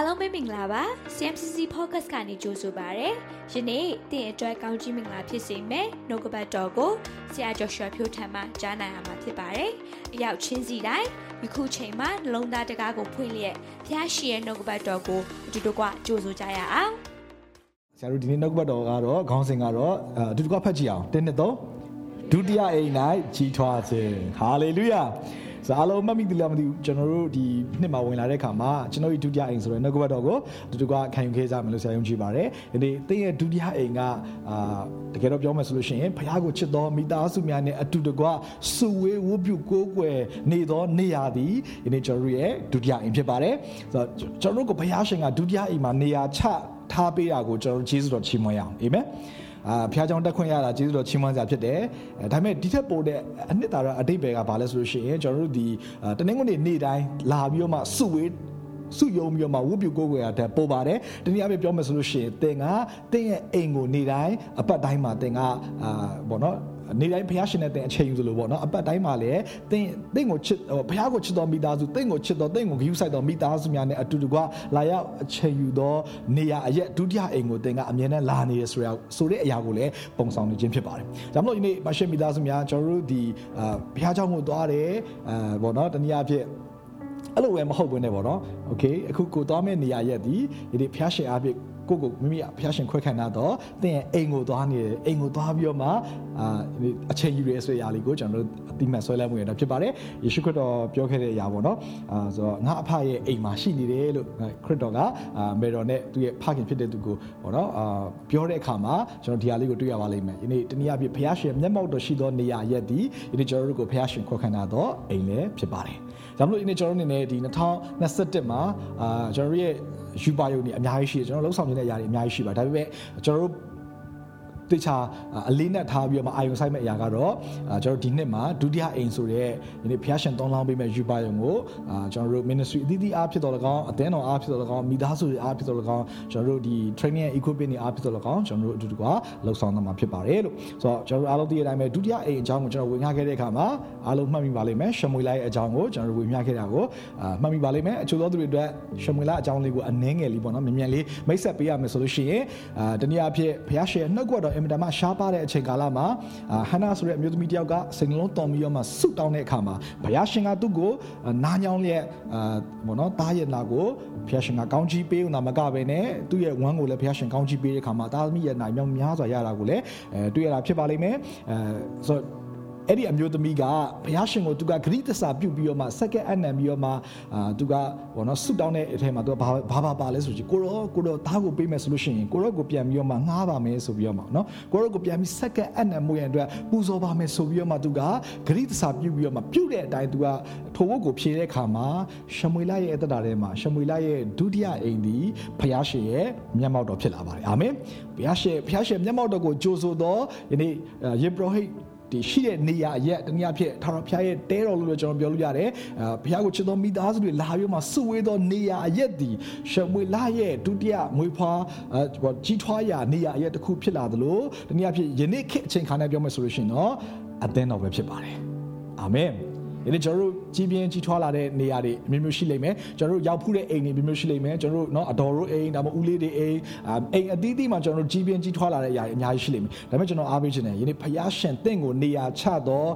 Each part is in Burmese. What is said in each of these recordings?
အားလုံးပဲမင်္ဂလာပါ CMCC Focus ကနေကြိုဆိုပါရစေ။ယနေ့တင်အတွက်ကောင်းကြီးမင်္ဂလာဖြစ်စေမယ်။နှုတ်ကပတ်တော်ကိုဆရာကျော်ရွှေဖြိုးထံမှကြားနိုင်ရမှာဖြစ်ပါတယ်။အရောက်ချင်းစီတိုင်းယခုချိန်မှာနှလုံးသားတကားကိုဖွင့်လျက်ဖျားရှိရဲ့နှုတ်ကပတ်တော်ကိုအတူတကွကြိုဆိုကြရအောင်။ဆရာတို့ဒီနေ့နှုတ်ကပတ်တော်ကတော့ခေါင်းစဉ်ကတော့အတူတကွဖတ်ကြည့်အောင်။တင်းနှစ်သုံးဒုတိယအိမ်၌ကြီးထွားခြင်းဟာလေလုယာ။ ဆိုအားလုံးမှတ်မိသလားမသိဘူးကျွန်တော်တို့ဒီနှစ်မှာဝင်လာတဲ့အခါမှာကျွန်တော်ဒီဒုတိယအိမ်ဆိုတဲ့နှုတ်ကပတ်တော်ကိုတူတူကခံယူခဲ့ကြမယ်လို့ဆရာယုံကြည်ပါတယ်ဒီနေ့သင်ရဲ့ဒုတိယအိမ်ကအာတကယ်တော့ပြောမယ်ဆိုလို့ရှိရင်ဘုရားကိုချစ်တော်မိသားစုများနဲ့အတူတကွစုဝေးဝုပြုကိုးကွယ်နေသောနေရာသည်ဒီနေ့ကျွန်တော်ရဲ့ဒုတိယအိမ်ဖြစ်ပါတယ်ဆိုတော့ကျွန်တော်တို့ကဘုရားရှင်ကဒုတိယအိမ်မှာနေရာချထားပေးတာကိုကျွန်တော်တို့ယေရှုတော်ချီးမွမ်းရအောင်အာမင် အာဖျားကြောင်တက်ခွင့်ရတာကျေးဇူးတော်ချီးမွမ်းစရာဖြစ်တယ်ဒါပေမဲ့ဒီထက်ပိုတဲ့အနှစ်သာရအတိတ်ဘယ်ကဘာလဲဆိုလို့ရှိရင်ကျွန်တော်တို့ဒီတနင်္ဂနွေနေ့တိုင်းလာပြီးတော့မှစုဝေးစုယုံပြီးတော့မှဝုပြုကိုးကွယ်ရတဲ့ပို့ပါတယ်တနည်းအားဖြင့်ပြောမယ်ဆိုလို့ရှိရင်သင်ကသင်ရဲ့အိမ်ကိုနေ့တိုင်းအပတ်တိုင်းမှာသင်ကအာဘောနော် နေ့တိုင်းဘုရားရှင်နဲ့တင်အချိန်ယူသလိုပေါ့နော်အပတ်တိုင်းမှာလည်းတင်တင့်ကိုချစ်ဘုရားကိုချစ်တော်မိသားစုတင့်ကိုချစ်တော်တင့်ကိုဂရုစိုက်တော်မိသားစုများနဲ့အတူတကွလာရောက်အချိန်ယူသောနေရာအရက်ဒုတိယအိမ်ကိုတင်ကအမြဲတမ်းလာနေရဆိုရဆိုတဲ့အရာကိုလည်းပုံဆောင်နေခြင်းဖြစ်ပါတယ်။ဒါမှမဟုတ်ဒီနေ့မရှင်မိသားစုများကျွန်တော်တို့ဒီဘုရားကျောင်းကိုသွားတယ်အဲပေါ့နော်တနည်းအားဖြင့်အဲ့လိုပဲမဟုတ်ဘူးနဲ့ပေါ့နော်။ Okay အခုကိုသွားမယ့်နေရာရက်ဒီဒီဘုရားရှင်အားဖြင့် ကိုကိုမိမိဖျားရှင်ခွဲခံတာတော့သင်ရဲ့အိမ်ကိုသွားနေတယ်အိမ်ကိုသွားပြီးတော့မှအာအချိန်ယူရဲဆိုရလေးကိုကျွန်တော်တို့အတိမတ်ဆွဲလမ်းမှုရတာဖြစ်ပါတယ်ယေရှုခရစ်တော်ပြောခဲ့တဲ့အရာပေါ့နော်အာဆိုတော့ငါအဖရဲ့အိမ်မှာရှိနေတယ်လို့ခရစ်တော်ကအာမေတော်နဲ့သူ့ရဲ့ဖခင်ဖြစ်တဲ့သူကိုပေါ့နော်အာပြောတဲ့အခါမှာကျွန်တော်ဒီဟာလေးကိုတွေ့ရပါလိမ့်မယ်ဒီနေ့တနည်းအားဖြင့်ဖျားရှင်မျက်မှောက်တော်ရှိသောနေရာရက်ဒီဒီနေ့ကျွန်တော်တို့ကိုဖျားရှင်ခွဲခံတာတော့အိမ်လည်းဖြစ်ပါတယ်ဒါမှမဟုတ်ဒီနေ့ကျွန်တော်တို့အနေနဲ့ဒီ2021မှာအာကျွန်တော်ရဲ့ ယူပါယုံနေအများကြီးရှိတယ်ကျွန်တော်လှုပ်ဆောင်နေတဲ့ຢာတွေအများကြီးရှိပါဒါပေမဲ့ကျွန်တော်တို့ တေချာအလေးနဲ့ထားပြီးတော့မှအာယုံဆိုင်မဲ့အရာကတော့ကျွန်တော်ဒီနှစ်မှာဒုတိယအိမ်ဆိုတဲ့ဒီနေ့ဖျားရှင်တောင်းလောင်းပေးမဲ့ယူပါယုံကိုကျွန်တော်တို့ ministry အသီးသီးအားဖြစ်တော်လကောင်းအသင်းတော်အားဖြစ်တော်လကောင်းမိသားစုအားဖြစ်တော်လကောင်းကျွန်တော်တို့ဒီ training and equipment တွေအားဖြစ်တော်လကောင်းကျွန်တော်တို့အတူတူကလှုပ်ဆောင်သွားမှာဖြစ်ပါတယ်လို့ဆိုတော့ကျွန်တော်တို့အားလုံးသိတဲ့အတိုင်းပဲဒုတိယအိမ်အကြောင်းကိုကျွန်တော်ဝင်ငှခဲ့တဲ့အခါမှာအားလုံးမှတ်မိပါလိမ့်မယ်ရှမွေလိုက်အကြောင်းကိုကျွန်တော်တို့ဝင်ငှခဲ့တာကိုမှတ်မိပါလိမ့်မယ်အချို့သောသူတွေအတွက်ရှမွေလာအကြောင်းလေးကိုအနှဲငယ်လေးပေါ့နော်မြန်မြန်လေးမိတ်ဆက်ပေးရမယ်ဆိုလို့ရှိရင်အာတနည်းအားဖြင့်ဘုရားရှင်နှုတ်ကပတ်တော်အင်မတန်မှရှားပါတဲ့အချိန်ကာလမှာဟန်နာဆိုတဲ့အမျိုးသမီးတယောက်ကစိတ်နှလုံးတော်ပြီးတော့မှဆုတောင်းတဲ့အခါမှာဘုရားရှင်ကသူ့ကိုနားညောင်းလျက်အာဘောနော်တားရဲ့နာကိုဘုရားရှင်ကကောင်းချီးပေးဦးတာမကပဲနဲ့သူ့ရဲ့ဝမ်းကိုလည်းဘုရားရှင်ကောင်းချီးပေးတဲ့အခါမှာတာသမီးရဲ့နိုင်မြောက်များစွာရတာကိုလည်းအဲတွေ့ရတာဖြစ်ပါလိမ့်မယ်အဲဆိုတော့ အဲ့ဒီအမျိုးသမီးကဘုရားရှင်ကိုသူကဂရိတ္တစာပြုတ်ပြီးတော့မှစက္ကန့်အနံပြီးတော့မှအာသူကဘောနော်ဆုတောင်းတဲ့အထက်မှာသူကဘာဘာဘာပါလဲဆိုချင်ကိုရောကိုရောသားကိုပေးမယ်ဆိုလို့ရှိရင်ကိုရောကိုပြန်ပြီးတော့မှငှားပါမယ်ဆိုပြီးတော့မှနော်ကိုရောကိုပြန်ပြီးစက္ကန့်အနံမှုရန်အတွက်ပူဇော်ပါမယ်ဆိုပြီးတော့မှသူကဂရိတ္တစာပြုတ်ပြီးတော့မှပြုတ်တဲ့အတိုင်းသူကထိုဝတ်ကိုဖြေတဲ့အခါမှာရှမွေလရဲ့အသက်တာထဲမှာရှမွေလရဲ့ဒုတိယအိမ်ဒီဘုရားရှင်ရဲ့မျက်မှောက်တော်ဖြစ်လာပါတယ်အာမင်ဘုရားရှင်ဘုရားရှင်မျက်မှောက်တော်ကိုကြိုဆိုတော့ယနေ့ယေဘရဟိတ် ဒီရှိတဲ့နေရာရက်တနည်းအားဖြင့်ထာဝရဘုရားရဲ့တဲတော်လို့လည်းကျွန်တော်ပြောလို့ရတယ်အဲဘုရားကိုချစ်သောမိသားစုတွေလာပြီးမှစုဝေးသောနေရာရက်ဒီရှမွေလာရဲ့ဒုတိယမွေးဖွားအဲကြီးထွားရာနေရာရက်တစ်ခုဖြစ်လာသလိုတနည်းအားဖြင့်ယနေ့ခေတ်အချိန်ခါနဲ့ပြောမယ်ဆိုလို့ရှိရင်တော့အသင်းတော်ပဲဖြစ်ပါတယ်အာမင် ဒီနေ့ကျွန်တော်တို့ကြီးပြင်းကြီးထွားလာတဲ့နေရာတွေအမျိုးမျိုးရှိလိမ့်မယ်ကျွန်တော်တို့ရောက်ဖူးတဲ့အိမ်တွေမျိုးမျိုးရှိလိမ့်မယ်ကျွန်တော်တို့เนาะအတော်တို့အိမ်ဒါမှမဟုတ်ဦးလေးတွေအိမ်အိမ်အသီးသီးမှာကျွန်တော်တို့ကြီးပြင်းကြီးထွားလာတဲ့အရာတွေအများကြီးရှိလိမ့်မယ်ဒါပေမဲ့ကျွန်တော်အားပေးခြင်းတယ်ယနေ့ဖယားရှင်တင့်ကိုနေရာချတော့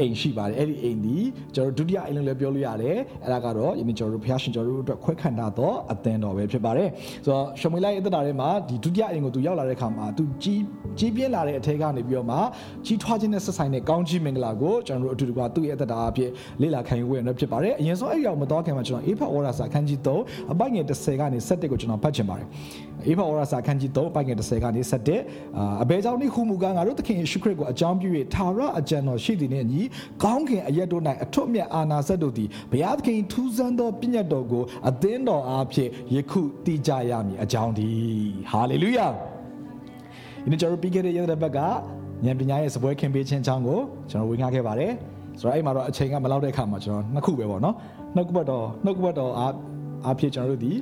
အိမ်ရှိပါတယ်အဲ့ဒီအိမ်ဒီကျွန်တော်တို့ဒုတိယအိမ်လို့လည်းပြောလို့ရတယ်အဲ့ဒါကတော့ယနေ့ကျွန်တော်တို့ဖယားရှင်ကျွန်တော်တို့အတွက်ခွဲခန့်တာတော့အသင်းတော်ပဲဖြစ်ပါတယ်ဆိုတော့ရှမွေလိုက်ရဲ့တက်တာထဲမှာဒီဒုတိယအိမ်ကိုသူရောက်လာတဲ့အခါမှာသူကြီးကြီးပြင်းလာတဲ့အထက်ကနေပြီးတော့မှကြီးထွားခြင်းနဲ့ဆက်ဆိုင်တဲ့ကောင်းကြီးမင်္ဂလာကိုကျွန်တော်တို့အတူတူကသူ့ရဲ့တက်တာ အဖြစ်လေ့လာခံယူဝယ်ရဖြစ်ပါတယ်အရင်ဆုံးအဲ့ဒီအောင်မတော်ခင်မှာကျွန်တော်အေဖာဩရာစာခန်းကြီး3အပိုက်ငယ်30ကနေ17ကိုကျွန်တော်ဖတ်ချင်ပါတယ်အေဖာဩရာစာခန်းကြီး3အပိုက်ငယ်30ကနေ17အာအဘဲကြောင့်ဒီခုမူကားငါတို့သခင်ယေရှုခရစ်ကိုအကြောင်းပြု၍ထာဝရအကြံတော်ရှိသည်နှင့်ညီကောင်းခင်အရက်တို့၌အထွတ်မြတ်အာနာစက်တို့သည်ဘုရားသခင်ထူးဆန်းသောပြည့်ညတ်တော်ကိုအသင်းတော်အားဖြင့်ယခုတည်ကြရမည်အကြောင်းဒီဟာလေလုယာဒီနေ့ကျွန်တော်ပြီးခဲ့တဲ့ရက်တဲ့ဘက်ကဉာဏ်ပညာရဲ့စပွဲခင်ပေးခြင်းအကြောင်းကိုကျွန်တော်ဝေငှခဲ့ပါတယ် ဆိုတော့အဲ့မှာတော့အချိန်ကမလောက်တဲ့အခါမှာကျွန်တော်နှစ်ခုပဲပေါ့နော်နှုတ်ကပတ်တော်နှုတ်ကပတ်တော်အားအားဖြင့်ကျွန်တော်တို့ဒီ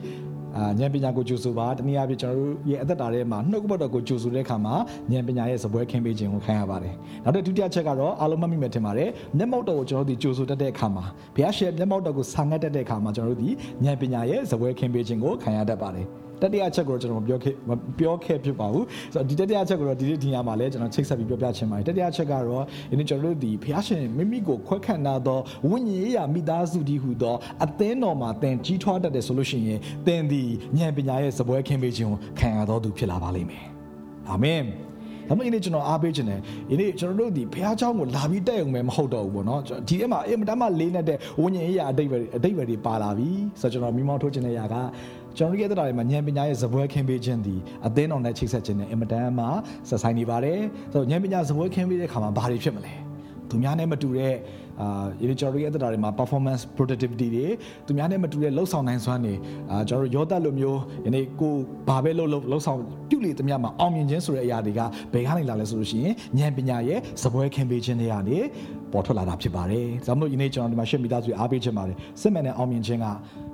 အာဉာဏ်ပညာကိုကြိုဆိုပါတနည်းအားဖြင့်ကျွန်တော်တို့ရဲ့အသက်တာထဲမှာနှုတ်ကပတ်တော်ကိုကြိုဆိုတဲ့အခါမှာဉာဏ်ပညာရဲ့စပွဲခင်းပေးခြင်းကိုခံရပါတယ်နောက်တစ်ဒုတိယချက်ကတော့အားလုံးမှတ်မိမယ်ထင်ပါတယ်မျက်မှောက်တော်ကိုကျွန်တော်တို့ဒီကြိုဆိုတတ်တဲ့အခါမှာဘုရားရှင်မျက်မှောက်တော်ကိုဆာငတ်တတ်တဲ့အခါမှာကျွန်တော်တို့ဒီဉာဏ်ပညာရဲ့စပွဲခင်းပေးခြင်းကိုခံရတတ်ပါတယ် တတိယချက်ကိုတော့ကျွန်တော်ပြောခဲ့ပြောခဲ့ဖြစ်ပါဘူးဆိုတော့ဒီတတိယချက်ကိုတော့ဒီနေ့ဒီညမှာလည်းကျွန်တော်ချိတ်ဆက်ပြီးပြောပြချင်ပါတယ်တတိယချက်ကတော့ယနေ့ကျွန်တော်တို့ဒီဖျားရှင်မိမိကိုခွဲခန့်ထားသောဝိညာဉ်ရေးရာမိသားစုဒီဟုသောအသင်းတော်မှာတင်ကြီးထွားတတ်တယ်ဆိုလို့ရှိရင်တင်ဒီဉာဏ်ပညာရဲ့စပွဲခင်းပေးခြင်းကိုခံရတော်သူဖြစ်လာပါလိမ့်မယ်အာမင်ဒါမှမဟုတ်ဒီနေ့ကျွန်တော်အားပေးခြင်းတယ်ဒီနေ့ကျွန်တော်တို့ဒီဘုရားကျောင်းကိုလာပြီးတက်ရုံပဲမဟုတ်တော့ဘူးပေါ့နော်ဒီအမှအင်မတမ်းမှလေးနေတဲ့ဝိညာဉ်ရေးအတိတ်ပဲအတိတ်ပဲတွေပါလာပြီဆိုတော့ကျွန်တော်မိမောင်းထိုးခြင်းတဲ့အရာက ကျွန်တော်တို့ရဲ့တရားတွေမှာဉာဏ်ပညာရဲ့ဇပွဲခင်းပေးခြင်းဒီအသင်းတော်နဲ့ချိတ်ဆက်ခြင်းနဲ့အင်မတန်မှဆက်ဆိုင်နေပါတယ်ဆိုတော့ဉာဏ်ပညာဇပွဲခင်းပေးတဲ့အခါမှာဘာတွေဖြစ်မလဲသူများနဲ့မတူတဲ့အာဒီကျွန်တော်တို့ရဲ့အသက်တာတွေမှာ performance productivity တွေသူများနဲ့မတူတဲ့လှုပ်ဆောင်နိုင်စွမ်းတွေအာကျွန်တော်တို့ရောတက်လိုမျိုးယနေ့ကိုဘာပဲလှုပ်လှုပ်လှုပ်ဆောင်ပြုလေသမျှမှာအောင်မြင်ခြင်းဆိုတဲ့အရာတွေကဘယ်ကနေလာလဲဆိုလို့ရှိရင်ဉာဏ်ပညာရဲ့စပွဲခင်ပေးခြင်းတွေကနေပေါ်ထွက်လာတာဖြစ်ပါတယ်။ဒါကြောင့်မို့ယနေ့ကျွန်တော်ဒီမှာရှင်းမိသားစုအားပေးခြင်းပါတယ်။စစ်မှန်တဲ့အောင်မြင်ခြင်းက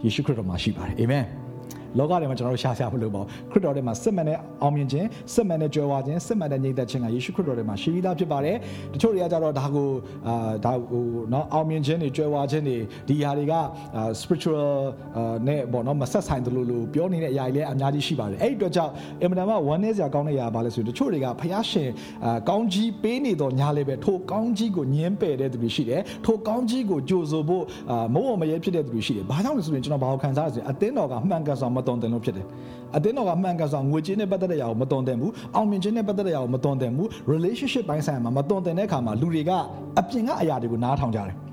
ယေရှုခရစ်တော်မှာရှိပါတယ်။အာမင်။ လောကထဲမှာကျွန်တော်တို့ရှားရှားမလို့ပါဘူးခရစ်တော်ထဲမှာစစ်မှန်တဲ့အောင်မြင်ခြင်းစစ်မှန်တဲ့ကြွယ်ဝခြင်းစစ်မှန်တဲ့ငြိမ်သက်ခြင်းကယေရှုခရစ်တော်ထဲမှာရှိပြီးသားဖြစ်ပါတယ်တချို့တွေကကြတော့ဒါကိုအာဒါဟိုနော်အောင်မြင်ခြင်းတွေကြွယ်ဝခြင်းတွေဒီဟာတွေက spiritual နဲ့ပေါ့နော်မဆက်ဆိုင်တယ်လို့လို့ပြောနေတဲ့အရာတွေလည်းအများကြီးရှိပါတယ်အဲ့ဒီအတွက်ကြောင့်အင်မတန်မှဝမ်းနည်းစရာကောင်းတဲ့အရာပါလဲဆိုရင်တချို့တွေကဖျားရှင်ကောင်းကြီးပေးနေတော့ညာလည်းပဲထိုကောင်းကြီးကိုညင်းပယ်တဲ့သူတွေရှိတယ်ထိုကောင်းကြီးကိုကြိုဆိုဖို့မုံမရဲဖြစ်တဲ့သူတွေရှိတယ်ဘာကြောင့်လဲဆိုရင်ကျွန်တော်ဘာကိုခံစားရလဲဆိုရင်အသင်းတော်ကမှန်ကန်စွာမတော်တယ်လို့ဖြစ်တယ်အသင်းတော်ကမှန်ကန်စွာငွေကြေးနဲ့ပတ်သက်တဲ့အရာကိုမတော်တယ်ဘူးအောင်မြင်ခြင်းနဲ့ပတ်သက်တဲ့အရာကိုမတော်တယ်ဘူး relationship ပိုင်းဆိုင်ရာမှာမတော်တယ်တဲ့အခါမှာလူတွေကအပြင်ကအရာတွေကိုနားထောင်ကြတယ်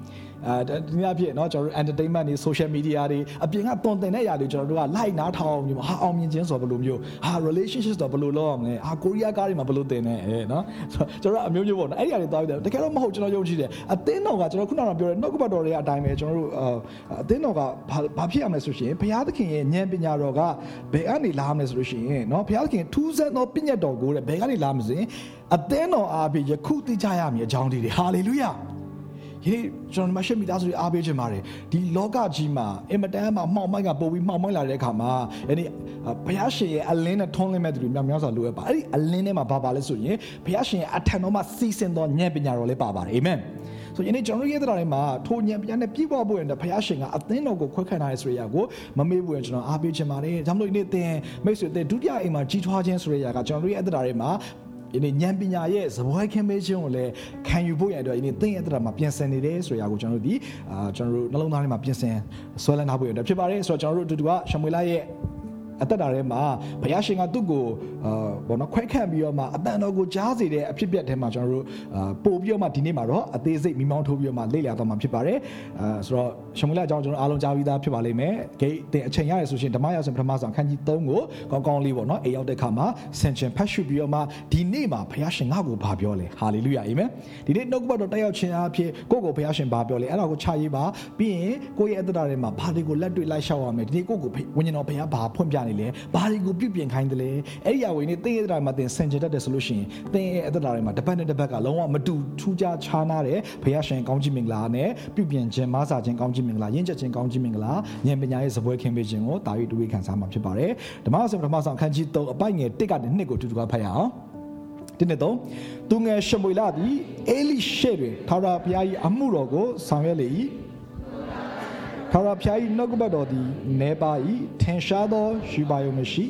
အဲဒီနေ့အဖြစ်เนาะကျွန်တော်တို့ entertainment တွေ social media တွေအပြင်ကတွန်တင်တဲ့အရာတွေကျွန်တော်တို့က like နားထောင်မျိုးဟာအောင်မြင်ခြင်းဆိုဘယ်လိုမျိုးဟာ relationship ဆိုဘယ်လိုလုပ်ရမလဲဟာကိုရီးယားကားတွေမှာဘယ်လိုတင်နေအဲเนาะကျွန်တော်တို့အမျိုးမျိုးပေါ့နော်အဲ့ဒီအရာတွေသွားပြီးတယ်တကယ်တော့မဟုတ်ကျွန်တော်ယုံကြည်တယ်အသင်းတော်ကကျွန်တော်ခုနကပြောတဲ့နှုတ်ကပတ်တော်တွေအတိုင်းပဲကျွန်တော်တို့အသင်းတော်ကဘာဖြစ်ရမလဲဆိုရှင်ဘုရားသခင်ရဲ့ဉာဏ်ပညာတော်ကဘယ်ကနေလာမလဲဆိုလို့ရှိရင်เนาะဘုရားသခင်ထူးဆန်းသောပညာတော်ကိုတဲ့ဘယ်ကနေလာမလဲဆိုရင်အသင်းတော်အားဖြင့်ယခုသိကြရမည်အကြောင်းတွေဟာလေလုယာ ဒီနေ့ကျွန်တော်မရှိမိသားစုတွေအားပေးခြင်းပါတယ်ဒီလောကကြီးမှာအင်မတန်မှမှောင်မိုက်ကပို့ပြီးမှောင်မိုက်လာတဲ့အခါမှာယနေ့ဘုရားရှင်ရဲ့အလင်းနဲ့ထွန်းလင်းမဲ့သူတွေမြောက်များစွာလိုအပ်ပါအဲ့ဒီအလင်းထဲမှာဘာပါလဲဆိုရင်ဘုရားရှင်ရဲ့အထံတော်မှာစီစဉ်သောဉာဏ်ပညာတော်လေးပါပါတယ်အာမင်ဆိုယနေ့ကျွန်တော်ရဲ့တရားတွေမှာထိုဉာဏ်ပညာနဲ့ပြည့်ဝဖို့ရင်ဘုရားရှင်ကအသင်းတော်ကိုခွဲခန့်ထားတဲ့ဆိုရရာကိုမမေ့ဘူးရင်ကျွန်တော်အားပေးခြင်းပါတယ်ဒါမှမဟုတ်ဒီနေ့သင်မိတ်ဆွေသင်ဒုတိယအိမ်မှာကြီးထွားခြင်းဆိုရရာကကျွန်တော်ရဲ့အတရားတွေမှာ ယနေ့ဉာဏ်ပညာရဲ့ဇပွဲခင်းပေးခြင်းကိုလည်းခံယူဖို့ရတဲ့ယနေ့သင်ရဲ့တရားမှာပြင်ဆင်နေတယ်ဆိုရာကိုကျွန်တော်တို့ဒီအာကျွန်တော်တို့နှလုံးသားထဲမှာပြင်ဆင်ဆွဲလန်းထားဖို့ရတဲ့ဖြစ်ပါတယ်ဆိုတော့ကျွန်တော်တို့အတူတူကရှမွေလာရဲ့ အသက်တာထဲမှာဘုရားရှင်ကသူ့ကိုအာဘောနော်ခွဲခန့်ပြီးတော့မှအတန်တော်ကိုကြားစေတဲ့အဖြစ်ပြက်ထဲမှာကျွန်တော်တို့အာပို့ပြီးတော့မှဒီနေ့မှာတော့အသေးစိတ်မိမောင်းထိုးပြီးတော့မှလေ့လာတော့မှာဖြစ်ပါတယ်အာဆိုတော့ရှမွေလာအကြောင်းကျွန်တော်အားလုံးကြားပြီးသားဖြစ်ပါလိမ့်မယ်ဂိတ်တင်အချိန်ရရဆိုရှင်ဓမ္မရာဆိုပထမဆုံးအခန်းကြီး3ကိုကောင်းကောင်းလေးပေါ့နော်အိမ်ရောက်တဲ့ခါမှာဆင်ချင်ဖတ်ရှုပြီးတော့မှဒီနေ့မှာဘုရားရှင်ငါ့ကိုဘာပြောလဲဟာလေလုယာအာမင်ဒီနေ့နှုတ်ကပတ်တော်တက်ရောက်ခြင်းအဖြစ်ကိုယ့်ကိုဘုရားရှင်ဘာပြောလဲအဲ့ဒါကိုခြာရေးပါပြီးရင်ကိုယ့်ရဲ့အသက်တာထဲမှာဘာတွေကိုလက်တွေ့လိုက်ရှောက်ရမယ်ဒီနေ့ကိုယ့်ကိုဝိညာဉ်တော်ဘုရားဘာဖွင့်ပြနေလဲဘာတွေကိုပြုပြင်ခိုင်းတယ်လဲအဲ့ဒီအဝိနေသင်ရဲ့အသက်တာမှာသင်ဆင်ခြင်တတ်တယ်ဆိုလို့ရှိရင်သင်ရဲ့အသက်တာတွေမှာတစ်ပတ်နဲ့တစ်ပတ်ကလုံးဝမတူထူးခြားခြားနာတဲ့ဘုရားရှင်ကောင်းကြီးမင်္ဂလာနဲ့ပြုပြင်ခြင်းမဆာခြင်းကောင်းကြီးမင်္ဂလာရင့်ကျက်ခြင်းကောင်းကြီးမင်္ဂလာဉာဏ်ပညာရဲ့စပွဲခင်ပေးခြင်းကိုတာ၍တွေးခံစားမှာဖြစ်ပါတယ်ဓမ္မဆောင်ဓမ္မဆောင်အခန်းကြီး3အပိုက်ငယ်1ကနေ2ကိုတူတူကဖတ်ရအောင်ဒီနေ့တော့သူငယ်ရှမွေလာသည်အေလိရှေတွင်ထာဝရဘုရား၏အမှုတော်ကိုဆောင်ရွက်လေ၏ ထာဝရဘုရား၏နှုတ်ကပတ်တော်သည်နေပါ၏ထင်ရှားသောရှိပါယုံမရှိ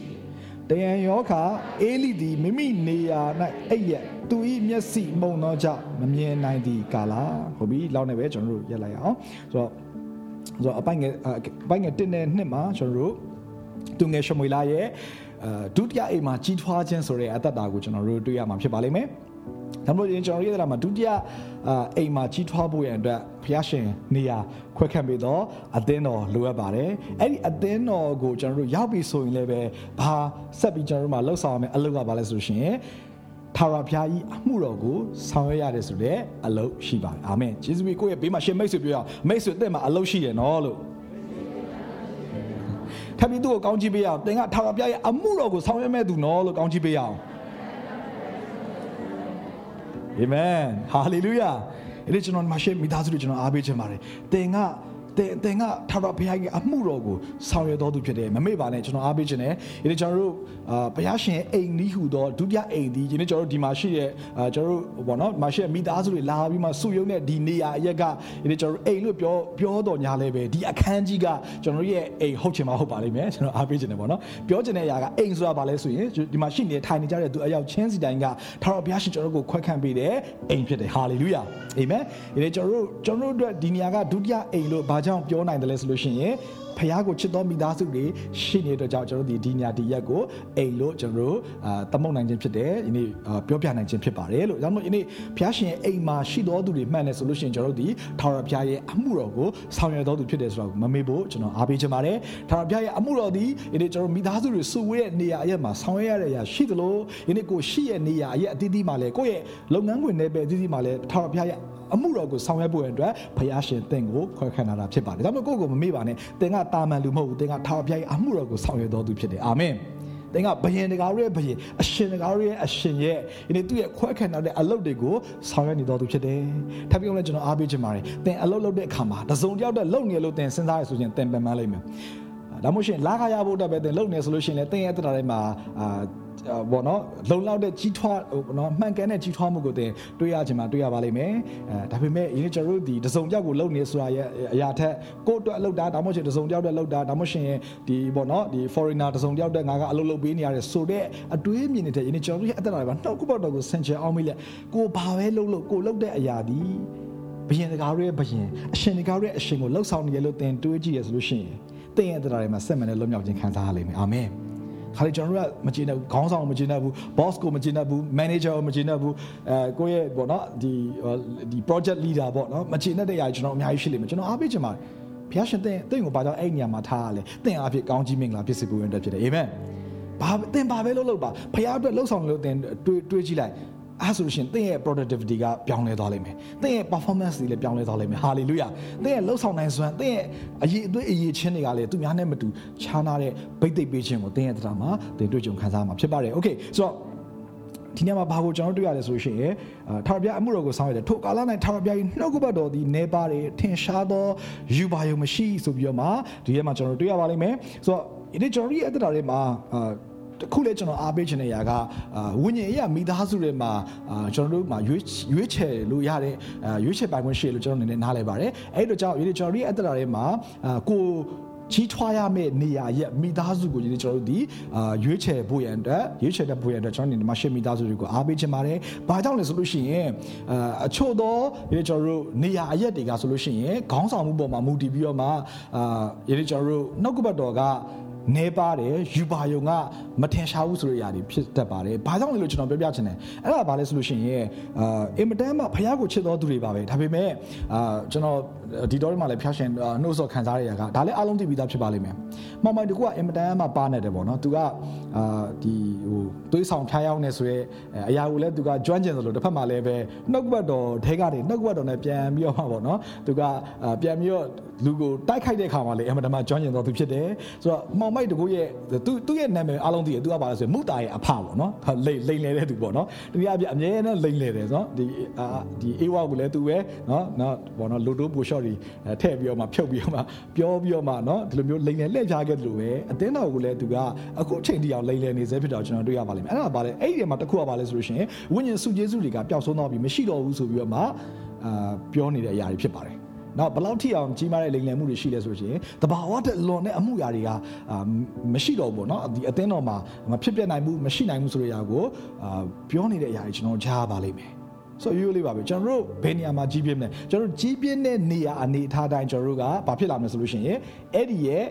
တယံယောခာအေလိသည်မိမိနေရာ၌အဲ့ရသူ၏မျက်စိမုံသောကြောင့်မမြင်နိုင်သည့်ကာလဟုတ်ပြီလောက်နေပဲကျွန်တော်တို့ရက်လိုက်အောင်ဆိုတော့ဆိုတော့အပိုင်ငယ်အပိုင်ငယ်1နဲ့2မှာကျွန်တော်တို့သူငယ်ရှမွေလာရဲ့အဲဒုတိယအိမ်မှာကြီးထွားခြင်းဆိုတဲ့အတ္တတာကိုကျွန်တော်တို့တွေ့ရမှာဖြစ်ပါလိမ့်မယ် ဒါမှမဟုတ်ကျွန်တော်ရတဲ့မှာဒုတိယအိမ်မှာကြီးထွားဖို့ရန်အတွက်ဘုရားရှင်နေရာခွဲခန့်ပေးတော့အသင်းတော်လိုအပ်ပါတယ်အဲ့ဒီအသင်းတော်ကိုကျွန်တော်တို့ရောက်ပြီဆိုရင်လည်းပဲဘာဆက်ပြီးကျွန်တော်တို့မှာလှုပ်ဆောင်ရမယ်အလုပ်ကဘာလဲဆိုရှင်ထာဝရဘုရားကြီးအမှုတော်ကိုဆောင်ရွက်ရတယ်ဆိုတဲ့အလုပ်ရှိပါတယ်အာမင်ယေရှုကိုကိုယ့်ရဲ့ဘေးမှာရှင်မိတ်ဆွေပြောရအောင်မိတ်ဆွေတဲ့မှာအလုပ်ရှိတယ်နော်လို့ထပ်ပြီးသူ့ကိုကောင်းချီးပေးရအောင်သင်ကထာဝရဘုရားရဲ့အမှုတော်ကိုဆောင်ရွက်မဲ့သူနော်လို့ကောင်းချီးပေးရအောင် အာမင်ဟာလေလုယာအဲ့ဒီကျွန်တော်မရှိမိသားစုတွေကျွန်တော်အားပေးချင်ပါတယ်သင်က တင်တင်ကထာဝရဘုရားရဲ့အမှုတော်ကိုဆောင်ရွက်တော်သူဖြစ်တယ်မမေ့ပါနဲ့ကျွန်တော်အားပေးခြင်းနဲ့ဒီနေ့ကျွန်တော်တို့အာဘုရားရှင်အိမ်နီးဟူသောဒုတိယအိမ်ဒီဒီနေ့ကျွန်တော်တို့ဒီမှာရှိတဲ့အာကျွန်တော်တို့ဘောနော်မှာရှိတဲ့မိသားစုတွေလာပြီးမှစုယုံတဲ့ဒီနေရာအရက်ကဒီနေ့ကျွန်တော်တို့အိမ်လို့ပြောပြောတော်ညာလဲပဲဒီအခန်းကြီးကကျွန်တော်တို့ရဲ့အိမ်ဟုတ်ချင်မှဟုတ်ပါလိမ့်မယ်ကျွန်တော်အားပေးခြင်းနဲ့ပေါ့နော်ပြောချင်တဲ့အရာကအိမ်ဆိုတာဘာလဲဆိုရင်ဒီမှာရှိနေထိုင်နေကြတဲ့သူအယောက်ချင်းစီတိုင်းကထာဝရဘုရားရှင်ကျွန်တော်တို့ကိုခွဲခန့်ပေးတဲ့အိမ်ဖြစ်တယ်ဟာလေလုယာအာမင်ဒီနေ့ကျွန်တော်တို့ကျွန်တော်တို့အတွက်ဒီနေရာကဒုတိယအိမ်လို့ဘာကြောင့်ပြောနိုင်တယ်လဲဆိုလို့ရှိရင်ဖះကိုချစ်တော်မိသားစုတွေရှိနေတဲ့ကြောင့်ကျွန်တော်တို့ဒီဒီညာဒီရက်ကိုအိမ်လို့ကျွန်တော်တို့အာတမုတ်နိုင်ခြင်းဖြစ်တယ်ဒီနေ့ပြောပြနိုင်ခြင်းဖြစ်ပါတယ်လို့ဒါမှမဟုတ်ဒီနေ့ဖះရှင်အိမ်မှာရှိတော်သူတွေမှန်တယ်ဆိုလို့ရှိရင်ကျွန်တော်တို့ဒီထာဝရဘုရားရဲ့အမှုတော်ကိုဆောင်ရွက်တော်သူဖြစ်တယ်ဆိုတော့မမေ့ဖို့ကျွန်တော်အားပေးချင်ပါတယ်ထာဝရဘုရားရဲ့အမှုတော်ဒီဒီနေ့ကျွန်တော်မိသားစုတွေစုဝေးတဲ့နေရာအရက်မှာဆောင်ရွက်ရတဲ့အရာရှိသလိုဒီနေ့ကိုရှိရဲ့နေရာအရက်အသီးသီးမှာလဲကိုယ့်ရဲ့လုပ်ငန်းခွင်တွေပဲအသီးသီးမှာလဲထာဝရဘုရားရဲ့ အမှုတော်ကိုဆောင်ရွက်ဖို့အတွက်ဖယားရှင်တင့်ကိုခွဲခန့်လာတာဖြစ်ပါတယ်ဒါပေမဲ့ကိုယ့်ကိုမမေ့ပါနဲ့သင်ကတာမန်လူမဟုတ်ဘူးသင်ကထာဝရဘုရားရဲ့အမှုတော်ကိုဆောင်ရွက်တော်သူဖြစ်တယ်အာမင်သင်ကဘယင်တကာရဲ့ဘယင်အရှင်တကာရဲ့အရှင်ရဲ့ဒီနေ့သူ့ရဲ့ခွဲခန့်တဲ့အလုပ်တွေကိုဆောင်ရွက်နေတော်သူဖြစ်တယ်ထပ်ပြောလဲကျွန်တော်အားပေးချင်ပါတယ်သင်အလုပ်လုပ်တဲ့အခါမှာတစုံတယောက်တည်းလုပ်နေလို့သင်စဉ်းစားရဆိုရင်သင်ပင်ပန်းလိမ့်မယ်ဒါမှမဟုတ်ရှင်လာခရဖို့အတွက်ပဲသင်လုပ်နေဆိုလို့ရှိရင်လည်းသင်ရဲ့တက်တာတွေမှာအာ ဘောနော်လုံလောက်တဲ့ကြီးထွားဟိုနော်မှန်ကန်တဲ့ကြီးထွားမှုကိုတင်တွေ့ရချင်မှတွေ့ရပါလိမ့်မယ်အဲဒါပေမဲ့ယင်းကျွန်တော်တို့ဒီတစုံကြောက်ကိုလုံနေဆိုတာရဲ့အရာထက်ကိုယ့်အတွက်လှုပ်တာဒါမှမဟုတ်ရှင်တစုံကြောက်တဲ့လှုပ်တာဒါမှမဟုတ်ရှင်ဒီဘောနော်ဒီ foreigner တစုံကြောက်တဲ့ငါကအလုပ်လုပ်ပေးနေရတယ်ဆိုတဲ့အတွေးမြင်နေတဲ့ယင်းကျွန်တော်တို့ရဲ့အသက်တာတွေမှာနှုတ်ကပတ်တော်ကိုဆင်ခြင်အောင်မိလက်ကိုဘာပဲလှုပ်လို့ကိုလှုပ်တဲ့အရာဒီဘယင်တကာရဲ့ဘယင်အရှင်တကာရဲ့အရှင်ကိုလှုပ်ဆောင်နေရလို့တင်တွေးကြည့်ရဆိုလို့ရှိရင်သင်ရဲ့တရားတွေမှာစက်မှန်တဲ့လွတ်မြောက်ခြင်းခံစားရလိမ့်မယ်အာမင် ခါလေကျွန်တော်တို့ကမကျေနပ်ဘူးခေါင်းဆောင်မကျေနပ်ဘူး boss ကိုမကျေနပ်ဘူး manager ကိုမကျေနပ်ဘူးအဲကိုယ့်ရဲ့ပေါ့နော်ဒီဒီ project leader ပေါ့နော်မကျေနပ်တဲ့ຢာကျွန်တော်အများကြီးရှိလိမ့်မယ်ကျွန်တော်အားပေးချင်ပါတယ်ဘုရားရှင်တဲ့တဲ့ကိုဘာကြောင့်အဲ့နေရာမှာထားရလဲတဲ့အားဖြင့်ကောင်းကြီးမင်္ဂလာဖြစ်စေဖို့အတွက်ဖြစ်တယ်အာမင်ဘာတင်ဘာပဲလုပ်လို့ပါဘုရားအတွက်လှုပ်ဆောင်လို့တင်တွေးတွေးကြည့်လိုက် အဲဆိုလို့ရှိရင်သင်ရဲ့ productivity ကပြောင်းလဲသွားလိမ့်မယ်။သင်ရဲ့ performance တွေလည်းပြောင်းလဲသွားလိမ့်မယ်။ hallelujah ။သင်ရဲ့လှုပ်ဆောင်နိုင်စွမ်းသင်ရဲ့အရေးအသွေးအရေးချင်းတွေကလည်းသူများနဲ့မတူခြားနာတဲ့ဗိတ်သိက်ပေးခြင်းကိုသင်ရဲ့တရားမှာသင်တွေ့ကြုံခံစားမှာဖြစ်ပါတယ်။ Okay ဆိုတော့ဒီနေ့မှာဘာကိုကျွန်တော်တွေ့ရလဲဆိုရှင်အာထာဝရဘုရားအမှုတော်ကိုဆောင်ရတယ်ထိုကာလ၌ထာဝရဘုရား၏နှုတ်ကပတ်တော်သည်နေပါတယ်ထင်ရှားသောယူပါယုံမရှိဆိုပြီးတော့မှဒီထဲမှာကျွန်တော်တွေ့ရပါလိမ့်မယ်ဆိုတော့ဒီကျွန်တော်ရဲ့အတ္တတွေမှာအာ တခုလေကျွန်တော်အားပေးချင်တဲ့ຢာကအာဝိညာဉ်အရာမိသားစုတွေမှာအာကျွန်တော်တို့မှာရွေးရွေးချယ်လို့ရတဲ့အာရွေးချယ်ပိုင်ခွင့်ရှိလို့ကျွန်တော်အနေနဲ့နားလည်ပါတယ်အဲ့တို့ကြောင့်ဒီကျွန်တော်ရဲ့အတ္တတွေမှာအာကိုကြီးထွားရမယ့်နေရာရဲ့မိသားစုကိုဒီကျွန်တော်တို့ဒီအာရွေးချယ်ဖို့ရန်အတွက်ရွေးချယ်တဲ့ဖို့ရန်အတွက်ကျွန်တော်ဒီမှာရှေ့မိသားစုတွေကိုအားပေးချင်ပါတယ်။ဘာကြောင့်လဲဆိုလို့ရှိရင်အာအချို့သောဒီကျွန်တော်တို့နေရာအရက်တွေကဆိုလို့ရှိရင်ခေါင်းဆောင်မှုပေါ်မှာမူတည်ပြီးတော့မှအာဒီကျွန်တော်တို့နှုတ်ကပတ်တော်က နေပါတယ်ယူပါယုံကမထင်ရှားဘူးဆိုတဲ့အရာတွေဖြစ်တတ်ပါတယ်။ဘာကြောင့်လဲလို့ကျွန်တော်ပြောပြချင်တယ်။အဲ့ဒါဘာလဲဆိုလို့ရှိရင်အာအင်မတန်မှဖះကိုချစ်တော်သူတွေပါပဲ။ဒါပေမဲ့အာကျွန်တော်ဒီတော့ဒီမှာလည်းဖျားရှင်နှုတ်ဆော့ခံစားရတာကဒါလည်းအားလုံးသိပြီးသားဖြစ်ပါလိမ့်မယ်။မှောင်မိုင်တကူကအင်မတန်မှပါနေတယ်ပေါ့နော်။သူကအာဒီဟိုသွေးဆောင်ဖျားရောက်နေဆိုရဲအရာကိုလည်းသူကကျွမ်းကျင်သလိုတစ်ဖက်မှာလည်းပဲနှုတ်ဘတ်တော်ထဲကနေနှုတ်ဘတ်တော်နဲ့ပြန်ပြီးတော့မှပေါ့နော်။သူကပြန်ပြီးတော့လူကိုတိုက်ခိုက်တဲ့အခါမှာလည်းအင်မတန်မှကျွမ်းကျင်တော်သူဖြစ်တယ်။ဆိုတော့မှောင်မိုင်တကူရဲ့သူသူ့ရဲ့နာမည်အားလုံးသိတယ်။သူကပါလဲဆိုရင်မုတာရဲ့အဖပေါ့နော်။လိမ့်လိမ့်လေတဲ့သူပေါ့နော်။တနည်းအားဖြင့်အမြဲတမ်းလိမ့်လေတယ်ဆိုတော့ဒီအာဒီအေဝါကိုလည်းသူပဲနော်နော်ပေါ့နော်လူတို့ပူရှေတွေထည့်ပြီးတော့မှဖြုတ်ပြီးတော့မှပြောပြီးတော့မှเนาะဒီလိုမျိုးလိန်လည်လှည့်ပြားခဲ့တယ်လို့ပဲအသင်းတော်ကိုလည်းသူကအခုချိန်တည်းအောင်လိန်လည်နေစေဖြစ်တော့ကျွန်တော်တွေ့ရပါလိမ့်မယ်အဲ့ဒါပါလေအဲ့ဒီမှာတစ်ခုကပါလဲဆိုလို့ရှိရင်ဝိညာဉ်စုကျေးဇူးတွေကပျောက်ဆုံးသွားပြီမရှိတော့ဘူးဆိုပြီးတော့မှအာပြောနေတဲ့အရာတွေဖြစ်ပါတယ်နော်ဘယ်လောက်ထိအောင်ကြီးမားတဲ့လိမ်လည်မှုတွေရှိလဲဆိုရင်တဘာဝတဲ့လွန်တဲ့အမှုရာတွေကအာမရှိတော့ဘူးเนาะဒီအသင်းတော်မှာမဖြစ်ပြနိုင်ဘူးမရှိနိုင်ဘူးဆိုတဲ့အရာကိုအာပြောနေတဲ့အရာတွေကျွန်တော်ကြားပါလိမ့်မယ် ဆိုရိုးလေးပါပဲကျွန်တော်တို့ဘယ်နေရာမှာကြီးပြင်းမလဲကျွန်တော်တို့ကြီးပြင်းတဲ့နေရာအနေအထားတိုင်းကျွန်တော်တို့ကဘာဖြစ်လာမလဲဆိုလို့ရှိရင်အဲ့ဒီရဲ့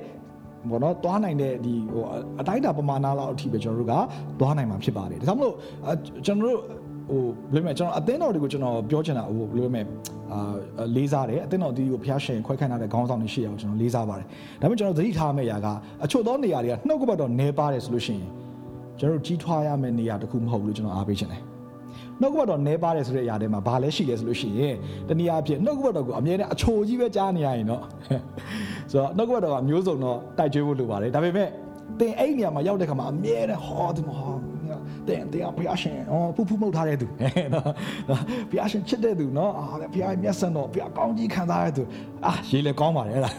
ဘောနော်သွားနိုင်တဲ့ဒီဟိုအတိုင်းတာပမာဏလောက်အထိပဲကျွန်တော်တို့ကသွားနိုင်မှာဖြစ်ပါတယ်ဒါကြောင့်မလို့ကျွန်တော်တို့ဟိုဘယ်လိုလဲကျွန်တော်အသင်းတော်တွေကိုကျွန်တော်ပြောချင်တာဟိုဘယ်လိုလဲအာလေးစားတယ်အသင်းတော်ဒီကိုဖျားရှင်ခွဲခန့်ထားတဲ့ခေါင်းဆောင်တွေရှိအောင်ကျွန်တော်လေးစားပါတယ်ဒါပေမဲ့ကျွန်တော်သတိထားမယ့်အရာကအချို့သောနေရာတွေကနှုတ်ကပတ်တော်နေပါတယ်ဆိုလို့ရှိရင်ကျွန်တော်တို့ကြီးထွားရမယ့်နေရာတခုမဟုတ်ဘူးလို့ကျွန်တော်အားပေးချင်တယ် နှုတ်ကပတ်တော်နဲပါတယ်ဆိုတဲ့အရာတွေမှာဘာလဲရှိလဲဆိုလို့ရှိရင်တနည်းအားဖြင့်နှုတ်ကပတ်တော်ကိုအမြဲတမ်းအချိုကြီးပဲကြားနေရရင်တော့ဆိုတော့နှုတ်ကပတ်တော်ကမျိုးစုံတော့တိုက်ကျွေးဖို့လိုပါတယ်ဒါပေမဲ့သင်အဲ့နေရာမှာရောက်တဲ့ခါမှာအမြဲတမ်းဟောဒီမှာဟောတဲ့တရားဘုရားရှင်အော်ဖူးဖူးမှုတ်ထားတဲ့သူနော်ဘုရားရှင်ချစ်တဲ့သူနော်အာဘုရားမျက်စံတော်ဘုရားကောင်းကြီးခံစားတဲ့သူအာရေးလေကောင်းပါတယ်အဲ့ဒါ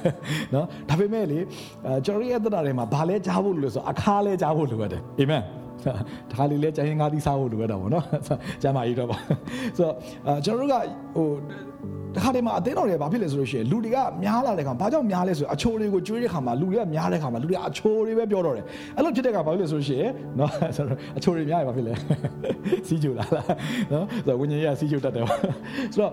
နော်ဒါပေမဲ့လေကျွန်တော်ရဲ့တက်တာတွေမှာဘာလဲကြားဖို့လို့ဆိုအခါလဲကြားဖို့လိုရတယ်အာမင် ဒါလေးလဲကျန်ရင်ငါးသီးစားဖို့လိုရတာပေါ့နော်ကျမ်းမာရေးတော့ပါဆိုတော့ကျွန်တော်တို့ကဟိုတခါတည်းမှာအသင်းတော်တွေကဘာဖြစ်လဲဆိုလို့ရှိရင်လူတွေကများလာတဲ့ခါဘာကြောင့်များလဲဆိုအချိုးတွေကိုကျွေးတဲ့ခါမှာလူတွေကများတဲ့ခါမှာလူတွေကအချိုးတွေပဲပြောတော့တယ်အဲ့လိုဖြစ်တဲ့ခါဘာဖြစ်လဲဆိုလို့ရှိရင်နော်ဆိုတော့အချိုးတွေများရင်ဘာဖြစ်လဲစီးကျူလာလားနော်ဆိုတော့ဝိညာဉ်ရေးစီးကျူတတ်တယ်ပေါ့ဆိုတော့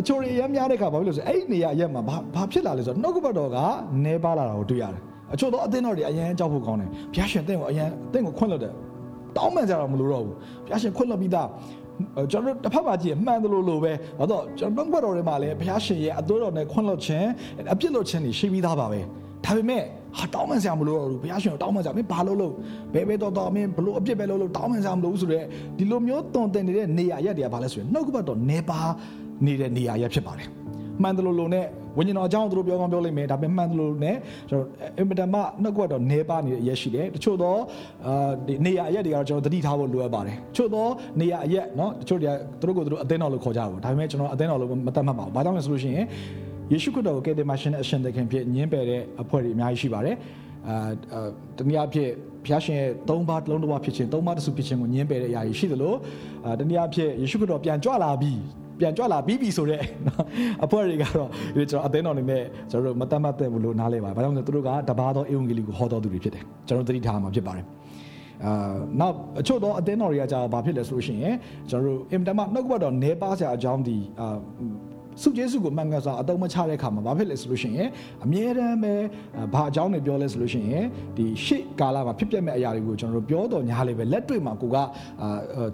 အချိုးတွေရမ်းများတဲ့ခါဘာဖြစ်လဲဆိုအဲ့ဒီနေရာရက်မှာဘာဘာဖြစ်လာလဲဆိုတော့နှုတ်ကပတ်တော်ကနေပါလာတာကိုတွေ့ရတယ် အချို့တော့အသင်းတော်တွေအရန်ကြောက်ဖို့ကောင်းတယ်ဘုရားရှင်တင့်ကိုအရန်တင့်ကိုခွင့်လွတ်တယ်တောင်းပန်ကြတော့မလို့တော့ဘူးဘုရားရှင်ခွင့်လွတ်ပြီးသားကျွန်တော်တစ်ဖက်မှာကြည့်မှန်တယ်လို့လို့ပဲဘာတော့ကျွန်တော်ဘက်တော်တွေမှာလည်းဘုရားရှင်ရဲ့အသွေးတော်နဲ့ခွင့်လွတ်ခြင်းအပြစ်လွတ်ခြင်းတွေရှိပြီးသားပါပဲဒါပေမဲ့ဟာတောင်းပန်စရာမလိုတော့ဘူးဘုရားရှင်ကိုတောင်းပန်ကြမင်းဘာလို့လို့ဘဲဘဲတော်တော်မင်းဘလို့အပြစ်ပဲလို့လို့တောင်းပန်စရာမလိုဘူးဆိုတော့ဒီလိုမျိုးတုံတင်နေတဲ့နေရာရက်တွေကဘာလဲဆိုရင်နှုတ်ကပတ်တော်နေပါနေတဲ့နေရာရက်ဖြစ်ပါတယ် မှန်တယ်လို့လို့နဲ့ဝိညာဉ်တော်အကြောင်းသူတို့ပြောကောင်းပြောလိမ့်မယ်ဒါပေမဲ့မှန်တယ်လို့နဲ့ကျွန်တော်အင်မတန်မှနှုတ်ကပတ်တော်နေပါနေတဲ့အရက်ရှိတယ်တချို့တော့အာဒီနေရာအရက်တွေကတော့ကျွန်တော်သတိထားဖို့လိုအပ်ပါတယ်တချို့တော့နေရာအရက်เนาะတချို့တွေကသူတို့ကိုသူတို့အသင်းတော်လို့ခေါ်ကြတာပေါ့ဒါပေမဲ့ကျွန်တော်အသင်းတော်လို့မတတ်မှတ်ပါဘူးဘာကြောင့်လဲဆိုလို့ရှိရင်ယေရှုခရစ်တော်ကိုကယ်တင်ရှင်အရှင်သခင်ဖြစ်ညင်းပယ်တဲ့အဖွဲ့တွေအများကြီးရှိပါတယ်အာတနည်းအားဖြင့်ဘုရားရှင်ရဲ့သုံးပါးလုံးတစ်ပါးဖြစ်ခြင်းသုံးပါးတစုဖြစ်ခြင်းကိုညင်းပယ်တဲ့အရာကြီးရှိသလိုအာတနည်းအားဖြင့်ယေရှုခရစ်တော်ပြန်ကြွလာပြီး ပြန်ကြွလာပြီးပြီဆိုတော့အဖွဲ့တွေကတော့ဒီကျွန်တော်အသင်းတော်နေနဲ့ကျွန်တော်တို့မတတ်မှတ်တဲ့ဘူးလို့နားလဲပါဘာကြောင့်လဲသူတို့ကတပါးသောဧဝံဂေလိကိုဟောတော်သူတွေဖြစ်တယ်ကျွန်တော်သတိထားမှာဖြစ်ပါတယ်အာနောက်အချို့သောအသင်းတော်တွေကကြာဘာဖြစ်လဲဆိုလို့ရှိရင်ကျွန်တော်တို့အင်တမနှုတ်ကပတ်တော်နေပါစရာအကြောင်းဒီအာ စုကျေးစုကိုမှန်ကန်စွာအတုံးမချတဲ့အခါမှာဘာဖြစ်လဲဆိုလို့ရှိရင်အမြဲတမ်းပဲဘာအကြောင်းတွေပြောလဲဆိုလို့ရှိရင်ဒီရှေ့ကာလမှာဖြစ်ပျက်မဲ့အရာတွေကိုကျွန်တော်တို့ပြောတော်ညာလေပဲလက်တွေ့မှာကိုက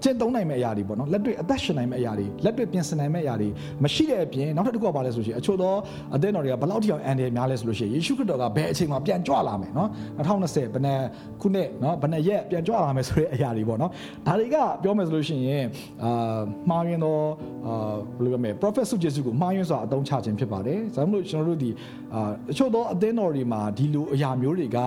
ကျင့်သုံးနိုင်မဲ့အရာတွေပေါ့နော်လက်တွေ့အသက်ရှင်နိုင်မဲ့အရာတွေလက်တွေ့ပြင်ဆင်နိုင်မဲ့အရာတွေမရှိတဲ့အပြင်နောက်တစ်ခုကဘာလဲဆိုရှင်အချို့သောအသင်းတော်တွေကဘယ်လောက်ထိအောင်အန်တယ်များလဲဆိုလို့ရှိရင်ယေရှုခရစ်တော်ကဘယ်အချိန်မှာပြန်ကြွလာမယ်နော်2020ဘယ်နဲ့ခုနှစ်နော်ဘယ်နဲ့ရက်ပြန်ကြွလာမယ်ဆိုတဲ့အရာတွေပေါ့နော်ဒါတွေကပြောမယ်ဆိုလို့ရှိရင်အာမှားရင်တော့အာဘယ်လိုပြောမလဲ prophet စုကျေစုကိုမှားယွင်းစွာအသုံးချခြင်းဖြစ်ပါတယ်။ဒါကြောင့်မလို့ကျွန်တော်တို့ဒီအာအချို့သောအသင်းတော်တွေမှာဒီလိုအရာမျိုးတွေက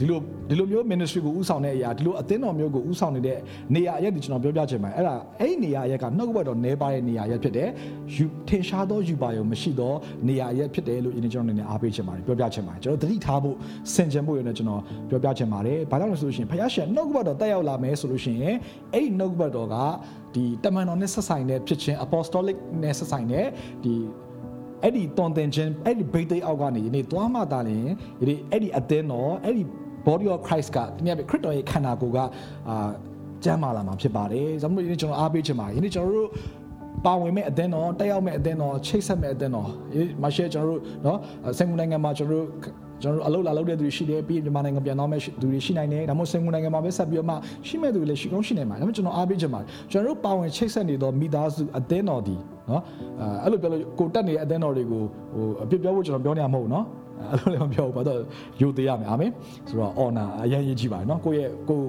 ဒီလိုဒီလိုမျိုး ministry ကိုဥဆောင်တဲ့အရာဒီလိုအသင်းတော်မျိုးကိုဥဆောင်နေတဲ့နေရာအရက်ဒီကျွန်တော်ပြောပြချင်ပါတယ်။အဲ့ဒါအဲ့ဒီနေရာအရက်ကနှုတ်ကပတ်တော်နဲပါတဲ့နေရာရက်ဖြစ်တယ်။ယူထင်ရှားသောယူပါယုံမရှိသောနေရာရက်ဖြစ်တယ်လို့ဒီနေ့ကျွန်တော်အနေနဲ့အားပေးချင်ပါတယ်ပြောပြချင်ပါတယ်။ကျွန်တော်သတိထားဖို့စင်ကြင်ဖို့ရနေကျွန်တော်ပြောပြချင်ပါတယ်။ဘာကြောင့်လဲဆိုလို့ရှိရင်ဖခင်ရှင်နှုတ်ကပတ်တော်တက်ရောက်လာမယ်ဆိုလို့ရှိရင်အဲ့ဒီနှုတ်ကပတ်တော်ကဒီတမန်တော်နဲ့ဆက်ဆိုင်တဲ့ဖြစ်ခြင်း apostolic နဲ့ဆက်ဆိုင်တဲ့ဒီအဲ့ဒီတွန်တင်ခြင်းအဲ့ဒီ birthday အောက်ကနေယနေ့သွားမှသာလျှင်ယနေ့အဲ့ဒီအသင်းတော်အဲ့ဒီ body of Christ ကတနည်းအားဖြင့်ခရစ်တော်ရဲ့ခန္ဓာကိုယ်ကအာကျမ်းမာလာမှာဖြစ်ပါတယ်။ဒါကြောင့်မို့ယနေ့ကျွန်တော်အားပေးချင်ပါတယ်။ယနေ့ကျွန်တော်တို့ပါဝင်မဲ့အသင်းတော်တက်ရောက်မဲ့အသင်းတော်ချိတ်ဆက်မဲ့အသင်းတော်ဒီမှာရှယ်ကျွန်တော်တို့နော်စင်ကူနိုင်ငံမှာကျွန်တော်တို့ ကျွန်တော်တို့အလုပ်လာလုပ်တဲ့သူတွေရှိတယ်ပြီးမြန်မာနိုင်ငံပြန်သွားမဲ့သူတွေရှိနိုင်တယ်ဒါမှမဟုတ်စင်ကာပူနိုင်ငံမှာပဲဆက်ပြီးတော့မှရှိမဲ့သူတွေလည်းရှိကောင်းရှိနိုင်မှာဒါပေမဲ့ကျွန်တော်အားပေးချင်ပါတယ်ကျွန်တော်တို့ပါဝင်ချိတ်ဆက်နေသောမိသားစုအသင်းတော်ဒီနော်အဲ့လိုပြောလို့ကိုတက်နေတဲ့အသင်းတော်တွေကိုဟိုအပြစ်ပြောဖို့ကျွန်တော်ပြောနေတာမဟုတ်ဘူးနော်အဲ့လိုလည်းမပြောဘူးဘာလို့ယူသေးရမယ်အာမင်ဆိုတော့ honor အရင်ရေးကြည့်ပါတယ်နော်ကိုယ့်ရဲ့ကို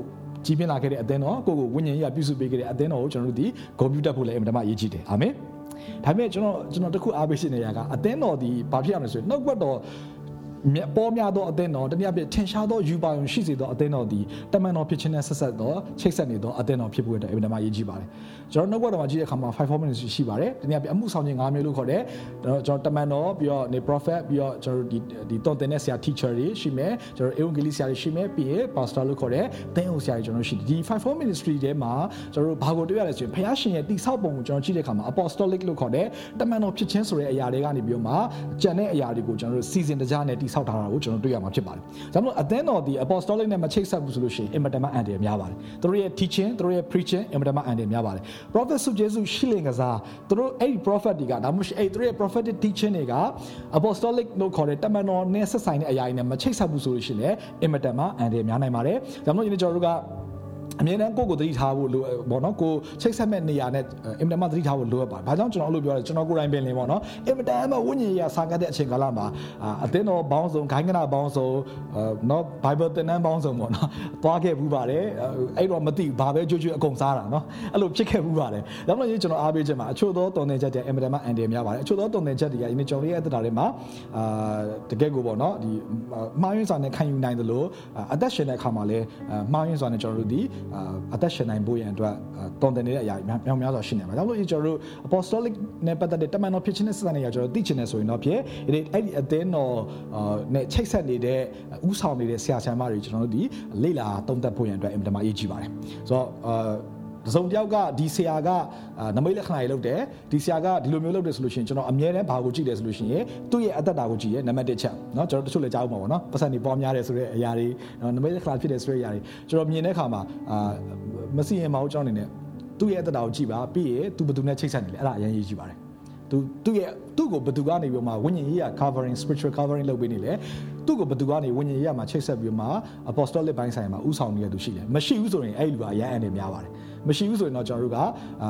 ကြည်ပြင်းလာခဲ့တဲ့အသင်းတော်ကိုကိုဝိညာဉ်ရေးပြုစုပေးခဲ့တဲ့အသင်းတော်ကိုကျွန်တော်တို့ဒီဂုဏ်ပြုတတ်ဖို့လည်းအမှန်တမ်းအရေးကြီးတယ်အာမင်ဒါပေမဲ့ကျွန်တော်ကျွန်တော်တခုအားပေးချင်နေရတာကအသင်းတော်ဒီဘာဖြစ်ရမလဲဆိုရင်နှုတ်ကပတ်တော် ပေါ်များသောအသင်းတော်တနည်းအားဖြင့်ထင်ရှားသောယူပါယုံရှိစေသောအသင်းတော်ဒီတမန်တော်ဖြစ်ခြင်းနဲ့ဆက်ဆက်သောချိတ်ဆက်နေသောအသင်းတော်ဖြစ်ဖို့အတွက်အင်မတန်မှအရေးကြီးပါတယ်ကျွန်တော်နှုတ်ကပတ်တော်မှာကြည့်တဲ့အခါမှာ5 4 minutes ရှိပါတယ်တနည်းအားဖြင့်အမှုဆောင်ခြင်း၅မျိုးလို့ခေါ်တယ်ကျွန်တော်တမန်တော်ပြီးတော့နေ prophet ပြီးတော့ကျွန်တော်ဒီဒီတွန်တင်တဲ့ဆရာ teacher တွေရှိမယ်ကျွန်တော် evangelist ဆရာတွေရှိမယ်ပြီးရင် pastor လို့ခေါ်တယ်သင်းအုပ်ဆရာတွေကျွန်တော်ရှိတယ်ဒီ5 4 ministry ထဲမှာကျွန်တော်တို့ဘာကိုတွေ့ရလဲဆိုရင်ဘုရားရှင်ရဲ့တိဆောက်ပုံကိုကျွန်တော်ကြည့်တဲ့အခါမှာ apostolic လို့ခေါ်တယ်တမန်တော်ဖြစ်ခြင်းဆိုတဲ့အရာတွေကနေပြီးတော့မှကျန်တဲ့အရာတွေကိုကျွန်တော်တို့စီစဉ်တကြားနဲ့တိဆောက်ထားတာကိုကျွန်တော်တွေ့ရမှာဖြစ်ပါတယ်။ဒါမှမဟုတ်အသင်းတော်ဒီ apostolic နဲ့မချိတ်ဆက်ဘူးဆိုလို့ရှိရင်အင်မတန်မှအန်တယ်များပါတယ်။သူတို့ရဲ့ teaching သူတို့ရဲ့ preaching အင်မတန်မှအန်တယ်များပါတယ်။ prophet ဆုကျေးဇူးရှိလင်ကစားသူတို့အဲ့ဒီ prophet တွေကဒါမှမဟုတ်အဲ့သူတို့ရဲ့ prophetic teaching တွေက apostolic လို့ခေါ်တဲ့တမန်တော်နဲ့ဆက်ဆိုင်တဲ့အရာတွေနဲ့မချိတ်ဆက်ဘူးဆိုလို့ရှိရင်လည်းအင်မတန်မှအန်တယ်များနိုင်ပါတယ်။ဒါမှမဟုတ်ဒီနေ့ကျွန်တော်တို့က အမြဲတမ်းကိုယ့်ကိုသတိထားဖို့လိုပေါ့နော်ကိုချိတ်ဆက်မဲ့နေရာနဲ့အင်မတန်မှသတိထားဖို့လိုအပ်ပါတယ်။ဘာကြောင့်ကျွန်တော်အဲ့လိုပြောလဲကျွန်တော်ကိုယ်တိုင်ပင်လင်းပေါ့နော်။အင်မတန်မှဝိညာဉ်ရေးစာကတ်တဲ့အချိန်ကာလမှာအသင်းတော်ဘောင်းဆောင်ဂိုင်းကနာဘောင်းဆောင်နော် Bible သင်တန်းဘောင်းဆောင်ပေါ့နော်။သွားခဲ့ဘူးပါတယ်။အဲ့တော့မသိဘာပဲကြွကြွအကုန်စားတာနော်။အဲ့လိုဖြစ်ခဲ့ဘူးပါတယ်။ဒါမှမဟုတ်ကျွန်တော်အားပေးချက်မှာအချို့သောတုံသင်ချက်တွေအင်မတန်မှအန်တယ်များပါတယ်။အချို့သောတုံသင်ချက်တွေကဒီနေ့ကျွန်တော်ရဲ့အသက်တာတွေမှာအာတကယ်ကိုပေါ့နော်ဒီမှားယွင်းစွာနဲ့ခံယူနိုင်တယ်လို့အသက်ရှင်တဲ့အခါမှာလည်းမှားယွင်းစွာနဲ့ကျွန်တော်တို့ဒီအသက်ရှင်နိုင်ဖို့ရန်အတွက်တွန်တင်နေတဲ့အရာများများများစွာရှိနေမှာ။ဒါလို့ကျွန်တော်တို့ apostolic နဲ့ပတ်သက်တဲ့တမန်တော်ဖြစ်ခြင်းနဲ့ဆက်ဆံနေရကျွန်တော်သိချင်တယ်ဆိုရင်တော့ဖြစ်အဲ့ဒီအဲ့ဒီအသင်းတော်နဲ့ချိတ်ဆက်နေတဲ့ဥဆောင်နေတဲ့ဆရာဆရာမတွေကျွန်တော်တို့ဒီလေ့လာသုံးသပ်ဖို့ရန်အတွက်အင်မတန်အရေးကြီးပါတယ်။ဆိုတော့အာ တစုံတယောက်ကဒီဆရာကနမိတ်လက္ခဏာတွေလုပ်တယ်ဒီဆရာကဒီလိုမျိုးလုပ်တယ်ဆိုလို့ရှိရင်ကျွန်တော်အမြဲတမ်းဘာကိုကြည့်တယ်ဆိုလို့ရှိရင်သူ့ရဲ့အသက်တာကိုကြည့်ရဲနံပါတ်1ချက်เนาะကျွန်တော်တချို့လည်းကြားဦးမှာပေါ့နော်ပတ်စံတွေပေါ်များတယ်ဆိုတဲ့အရာတွေနမိတ်လက္ခဏာဖြစ်တယ်ဆိုတဲ့အရာတွေကျွန်တော်မြင်တဲ့အခါမှာအာမစီရင်မအောင်ကြောင်းနေနဲ့သူ့ရဲ့အသက်တာကိုကြည့်ပါပြီးရင်သူဘယ်သူနဲ့ချိတ်ဆက်နေလဲအဲ့ဒါအရင်ရေးကြည့်ပါတယ်သူသူ့ရဲ့သူ့ကိုဘယ်သူကနေပြီးမှဝိညာဉ်ရေးရ covering spiritual covering လုပ်ပေးနေလဲ သူ့ကိုဘယ်သူကနေဝိညာဉ်ရေးရမှာချိတ်ဆက်ပြီးမှ apostolic ဘိုင်းဆိုင်မှာဥဆောင်နေတဲ့သူရှိတယ်မရှိဘူးဆိုရင်အဲ့ဒီလူကအရန်အနေများပါတယ်မရှိဘူးဆိုရင်တော့ကျွန်တော်တို့ကအာ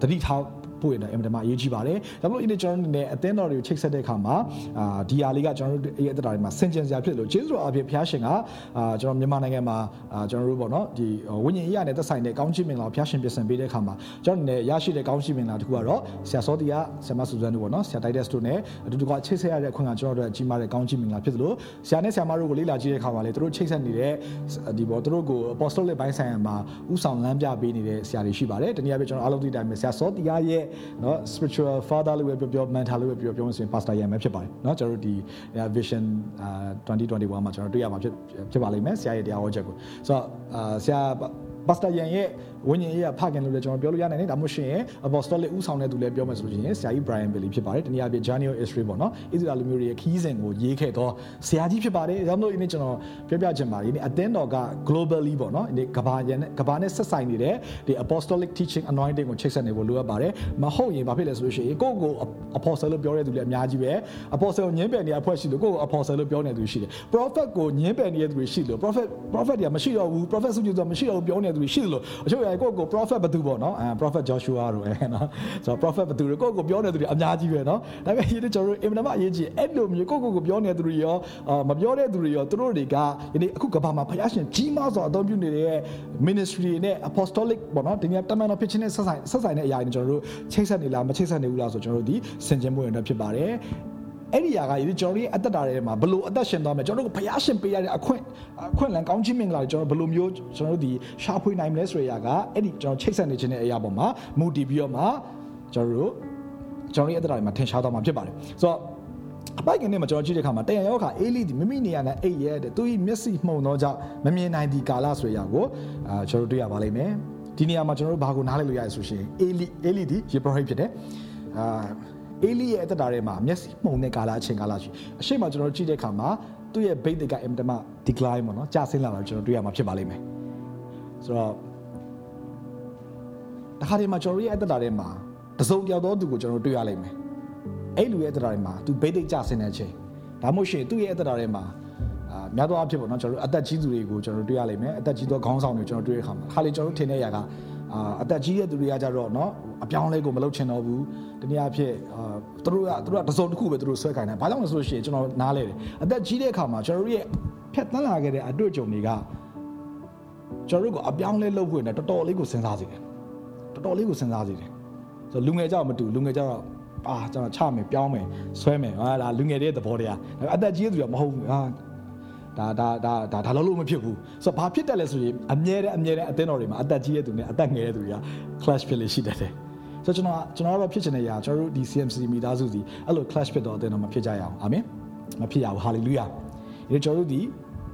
တတိထား ဖို့ရင်လည်းအင်မတန်မှအရေးကြီးပါတယ်ဒါပေမဲ့ဒီကျွန်တော်တို့အနေနဲ့အသင်းတော်တွေကိုချိတ်ဆက်တဲ့အခါမှာအာဒီဟာလေးကကျွန်တော်တို့ရဲ့အသက်တာတွေမှာဆင်ကျင်စရာဖြစ်လို့ကျေးဇူးတော်အဖြစ်ဘုရားရှင်ကအာကျွန်တော်မြန်မာနိုင်ငံမှာအာကျွန်တော်တို့ပေါ့နော်ဒီဝိညာဉ်ရေးရနဲ့သက်ဆိုင်တဲ့ကောင်းချီးမင်္ဂလာဘုရားရှင်ပြင်ဆင်ပေးတဲ့အခါမှာကျွန်တော်အနေနဲ့ရရှိတဲ့ကောင်းချီးမင်္ဂလာတစ်ခုကတော့ဆရာစောတီကဆရာမဆူဇန်တို့ပေါ့နော်ဆရာတိုက်တက်စ်တို့နဲ့အတူတူကချိတ်ဆက်ရတဲ့အခွင့်ကကျွန်တော်တို့အကြီးမားတဲ့ကောင်းချီးမင်္ဂလာဖြစ်သလိုဆရာနဲ့ဆရာမတို့ကိုလေ့လာကြည့်တဲ့အခါမှာလေသူတို့ချိတ်ဆက်နေတဲ့ဒီပေါ့သူတို့ကို apostolic ဘိုင်းဆိုင်ရာမှာဥဆောင်လမ်းပြပေးနေတဲ့ဆရာတွေရှိပါတယ်တနည်းအားဖြင့်ကျွန်တော်အားလုံးသိတဲ့အတိုင်းပဲဆရာစောတီရဲ့เนาะ spiritual father လို့ပဲပြောပြော mentor လို့ပဲပြောပြောဆိုရင် pastor ရံပဲဖြစ်ပါတယ်เนาะကျွန်တော်တို့ဒီ vision 2021မှာကျွန်တော်တွေ့ရမှာဖြစ်ဖြစ်ပါလိမ့်မယ်ဆရာရဲ့တရားဟောချက်ကိုဆိုတော့ဆရာ pastor ရံရဲ့ဝိညာဉ်ရေးကဖခင်လို့လည်းကျွန်တော်ပြောလို့ရနိုင်တယ်ဒါမှမဟုတ်ရှင် apostolic ဥဆောင်တဲ့သူလည်းပြောမယ်ဆိုလို့ရှိရင်ဆရာကြီး Brian Bailey ဖြစ်ပါတယ်တနည်းအားဖြင့် Journey of Israel ပေါ့နော်ဣသရေလလူမျိုးတွေရဲ့ခီးစဉ်ကိုရေးခဲ့တော့ဆရာကြီးဖြစ်ပါတယ်ဒါမှမဟုတ်ဒီနေ့ကျွန်တော်ပြောပြချင်ပါတယ်ဒီနေ့အသင်းတော်က globally ပေါ့နော်ဒီကဘာရန်ကဘာနဲ့ဆက်ဆိုင်နေတဲ့ဒီ apostolic teaching anointing ကိုချိတ်ဆက်နေဖို့လိုအပ်ပါတယ်မဟုတ်ရင်ဘာဖြစ်လဲဆိုလို့ရှိရင်ကိုယ့်ကို apostle လို့ပြောတဲ့သူလည်းအများကြီးပဲ apostle ကိုညင်းပယ်နေအဖွဲ့ရှိလို့ကိုယ့်ကို apostle လို့ပြောနေသူရှိတယ် prophet ကိုညင်းပယ်နေတဲ့သူတွေရှိလို့ prophet prophet တွေကမရှိတော့ဘူး prophet စုကြည့်ဆိုမရှိတော့ဘူးပြောနေသူတွေရှိလို့အချို့ရကိုယ့်ကို prophet ဘသူပေါ့နော်အဲ prophet Joshua တို့အဲနော်ဆိုတော့ prophet ဘသူတွေကိုယ့်ကိုပြောနေသူတွေအများကြီးပဲနော်ဒါပေမဲ့ဒီနေ့ကျွန်တော်တို့အင်မတန်မှအရေးကြီးအဲ့လိုမျိုးကိုယ့်ကိုကိုပြောနေသူတွေရောမပြောတဲ့သူတွေရောသူတို့တွေကဒီနေ့အခုကဘာမှာဖယားရှင်ကြီးမားစွာအသုံးပြုနေတဲ့ ministry နဲ့ apostolic ပေါ့နော်ဒီနေ့တမန်တော်ဖြစ်ခြင်းနဲ့ဆက်ဆိုင်ဆက်ဆိုင်တဲ့အရာတွေကျွန်တော်တို့ချိတ်ဆက်နေလားမချိတ်ဆက်နေဘူးလားဆိုကျွန်တော်တို့ဒီစင်ကြင်မှုရင်တော့ဖြစ်ပါတယ် အဲ့ဒီຢာကဒီကျွန်တော်တို့ရဲ့အသက်တာတွေမှာဘလို့အသက်ရှင်သွားမယ်ကျွန်တော်တို့ဘုရားရှင်ပေးရတဲ့အခွင့်အခွင့်လန်ကောင်းခြင်းမင်္ဂလာတွေကျွန်တော်ဘလို့မျိုးကျွန်တော်တို့ဒီရှာဖွေနိုင်မလဲဆိုတဲ့အရာကအဲ့ဒီကျွန်တော်ချိတ်ဆက်နေခြင်းတဲ့အရာပေါ်မှာမူတည်ပြီးတော့မှကျွန်တော်တို့ကျွန်တော်ရဲ့အသက်တာတွေမှာထင်ရှားသွားမှာဖြစ်ပါတယ်ဆိုတော့အပိုက်ကနေမှာကျွန်တော်ကြည့်တဲ့အခါမှာတရံရောက်ခါအေးလီဒီမိမိနေရာနဲ့အိတ်ရဲတဲ့သူဤမျက်စိမှုန်သောကြောင့်မမြင်နိုင်ဒီကာလဆိုတဲ့အရာကိုအာကျွန်တော်တွေ့ရပါလိမ့်မယ်ဒီနေရာမှာကျွန်တော်တို့ဘာကိုနားလည်လို့ရရဆိုရှင်အေးလီအေးလီဒီယေဘရဟိဖြစ်တယ်အာ အေလီရဲ့အသက်တာထဲမှာမျက်စိမှုန်တဲ့ကာလအချိန်ကာလရှိအရှိမကျွန်တော်ကြည့်တဲ့အခါမှာသူ့ရဲ့ bait ကအင်တမ decline ပေါ့နော်ကျဆင်းလာတာကျွန်တော်တွေ့ရမှာဖြစ်ပါလိမ့်မယ်ဆိုတော့တခါတည်းမှာကျွန်တော်ရဲ့အသက်တာထဲမှာတစုံတယောက်သောသူကိုကျွန်တော်တွေ့ရလိမ့်မယ်အဲ့လူရဲ့အသက်တာထဲမှာသူ bait ကျဆင်းတဲ့အချိန်ဒါမှမဟုတ်ရှင်သူ့ရဲ့အသက်တာထဲမှာအာများသောအားဖြင့်ပေါ့နော်ကျွန်တော်တို့အသက်ကြီးသူတွေကိုကျွန်တော်တွေ့ရလိမ့်မယ်အသက်ကြီးသောခေါင်းဆောင်တွေကျွန်တော်တွေ့ရခါမှာခါလေကျွန်တော်တို့ထင်တဲ့ຢာက အာအသက်ကြီးတဲ့သူတွေကကြတော့เนาะအပြောင်းလဲကိုမလုပ်ချင်တော့ဘူးတနည်းအားဖြင့်အာသူတို့ကသူတို့ကတစုံတစ်ခုပဲသူတို့ဆွဲခိုင်းတယ်ဘာကြောင့်လဲဆိုလို့ရှိရင်ကျွန်တော်နားလဲတယ်အသက်ကြီးတဲ့အခါမှာကျွန်တော်တို့ရဲ့ဖြတ်တန်းလာခဲ့တဲ့အတွေ့အကြုံတွေကကျွန်တော်တို့ကအပြောင်းလဲလုပ်ဖို့နဲ့တော်တော်လေးကိုစဉ်းစားစေတယ်တော်တော်လေးကိုစဉ်းစားစေတယ်ဆိုလူငယ်ကြောက်မတူလူငယ်ကြောက်အာကျွန်တော်ချမယ်ပြောင်းမယ်ဆွဲမယ်ဟာဒါလူငယ်တဲ့သဘောတရားအသက်ကြီးတဲ့သူကမဟုတ်ဘူးဟာ ဒါဒါဒါဒါဒါလုံးလုံးမဖြစ်ဘူးဆိုတော့ဘာဖြစ်တယ်လဲဆိုရင်အမြဲတမ်းအမြဲတမ်းအသင်းတော်တွေမှာအသက်ကြီးတဲ့သူနဲ့အသက်ငယ်တဲ့သူတွေက clash ဖြစ်လေရှိတတ်တယ်ဆိုတော့ကျွန်တော်ကျွန်တော်တော့ဖြစ်ချင်တဲ့ຢာကျွန်တော်တို့ဒီ CMC မိသားစုစီအဲ့လို clash ဖြစ်တော့အသင်းတော်မှာဖြစ်ကြရအောင်အာမင်မဖြစ်ရဘူး hallelujah ဒီကျွန်တော်တို့ဒီ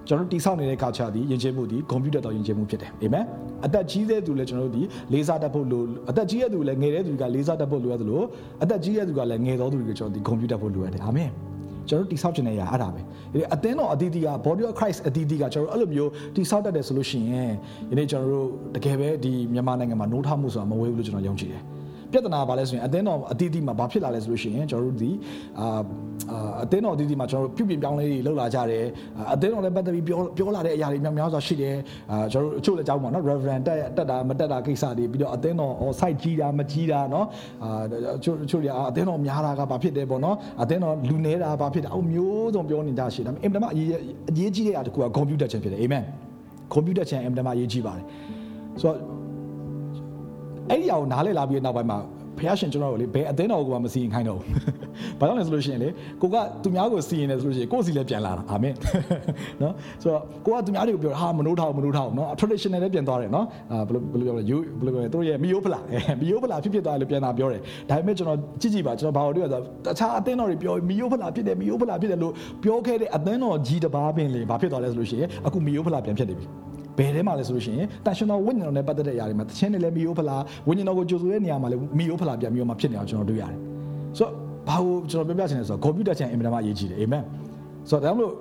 ကျွန်တော်တို့တိဆောက်နေတဲ့ culture ဒီယဉ်ကျေးမှုဒီကွန်ပျူတာတော်ယဉ်ကျေးမှုဖြစ်တယ်အာမင်အသက်ကြီးတဲ့သူလည်းကျွန်တော်တို့ဒီလေးစားတတ်ဖို့လိုအသက်ကြီးတဲ့သူလည်းငယ်တဲ့သူကလေးစားတတ်ဖို့လိုရတယ်လို့အသက်ကြီးတဲ့သူကလည်းငယ်သောသူတွေကကျွန်တော်ဒီကွန်ပျူတာဖို့လိုရတယ်အာမင် ကျွန်တော်တိဆောက်ခြင်းနဲ့ရအဲ့ဒါပဲဒီအသင်းတော်အသီးသီးက body of Christ အသီးသီးကကျွန်တော်အဲ့လိုမျိုးတိဆောက်တတ်တယ်ဆိုလို့ရှိရင်ဒီနေ့ကျွန်တော်တို့တကယ်ပဲဒီမြန်မာနိုင်ငံမှာနိုးထမှုဆိုတာမဝေးဘူးလို့ကျွန်တော်ယုံကြည်တယ် ပြဿနာဘာလဲဆိုရင်အသင်းတော်အသီးသီးမှာဘာဖြစ်လာလဲဆိုလို့ရှိရင်ကျွန်တော်တို့ဒီအာအသင်းတော်အသီးသီးမှာကျွန်တော်တို့ပြုပြင်ပြောင်းလဲတွေလုပ်လာကြတယ်အသင်းတော်လည်းပတ်သက်ပြီးပြောပြောလာတဲ့အရာတွေများများစွာရှိတယ်အာကျွန်တော်တို့အချို့လည်းကြောက်ပါနော် reverend တက်တက်တာမတက်တာကိစ္စတွေပြီးတော့အသင်းတော် site ကြီးတာမကြီးတာနော်အာအချို့အချို့တွေအသင်းတော်များတာကဘာဖြစ်တယ်ပေါ့နော်အသင်းတော်လူနေတာဘာဖြစ်တာအမျိုးစုံပြောနေကြရှိတယ်ဒါပေမဲ့အင်တာမအရေးအရေးကြီးတဲ့အရာတခုက computer ချင်းဖြစ်တယ်အာမင် computer ချင်းအင်တာမအရေးကြီးပါတယ်ဆိုတော့ အဲ့ဒီအရာကိုနားလည်လာပြီးနောက်ပိုင်းမှာဖះရှင်ကျွန်တော်တို့လေဘယ်အသင်းတော်ကိုမှမစီရင်ခိုင်းတော့ဘူးဘာကြောင့်လဲဆိုလို့ရှိရင်လေကိုကသူများကိုစီရင်တယ်ဆိုလို့ရှိရင်ကိုယ်စီလည်းပြန်လာတာအာမင်နော်ဆိုတော့ကိုကသူများတွေကိုပြောဟာမနိုးထောက်မနိုးထောက်နော် traditional လည်းပြန်သွားတယ်နော်အာဘယ်လိုဘယ်လိုပြောလဲယူဘယ်လိုပြောလဲတို့ရဲ့မီယိုဖလာမီယိုဖလာဖြစ်ဖြစ်သွားတယ်လို့ပြန်လာပြောတယ်ဒါပေမဲ့ကျွန်တော်ကြည့်ကြည့်ပါကျွန်တော်ဘာလို့ပြောလဲဆိုတော့တခြားအသင်းတော်တွေပြောမီယိုဖလာဖြစ်တယ်မီယိုဖလာဖြစ်တယ်လို့ပြောခဲ့တဲ့အသင်းတော်ကြီးတစ်ပါးပင်လေဘာဖြစ်သွားလဲဆိုလို့ရှိရင်အခုမီယိုဖလာပြန်ဖြစ်နေပြီ ဘယ်ထဲမှာလဲဆိုလို့ရှိရင်တန်ရှင်တော်ဝိညာဉ်တော်နဲ့ပတ်သက်တဲ့အရာတွေမှာတခြင်းတွေလည်းမီယိုဖလာဝိညာဉ်တော်ကိုကြိုဆိုတဲ့နေရာမှာလည်းမီယိုဖလာပြန်ပြီးတော့မှဖြစ်နေအောင်ကျွန်တော်တွေ့ရတယ်ဆိုတော့ဘာလို့ကျွန်တော်ပြောပြချင်လဲဆိုတော့ကွန်ပျူတာချန်အင်မတန်မှအရေးကြီးတယ်အာမင် ဆိုတော့ဒါမှမဟုတ်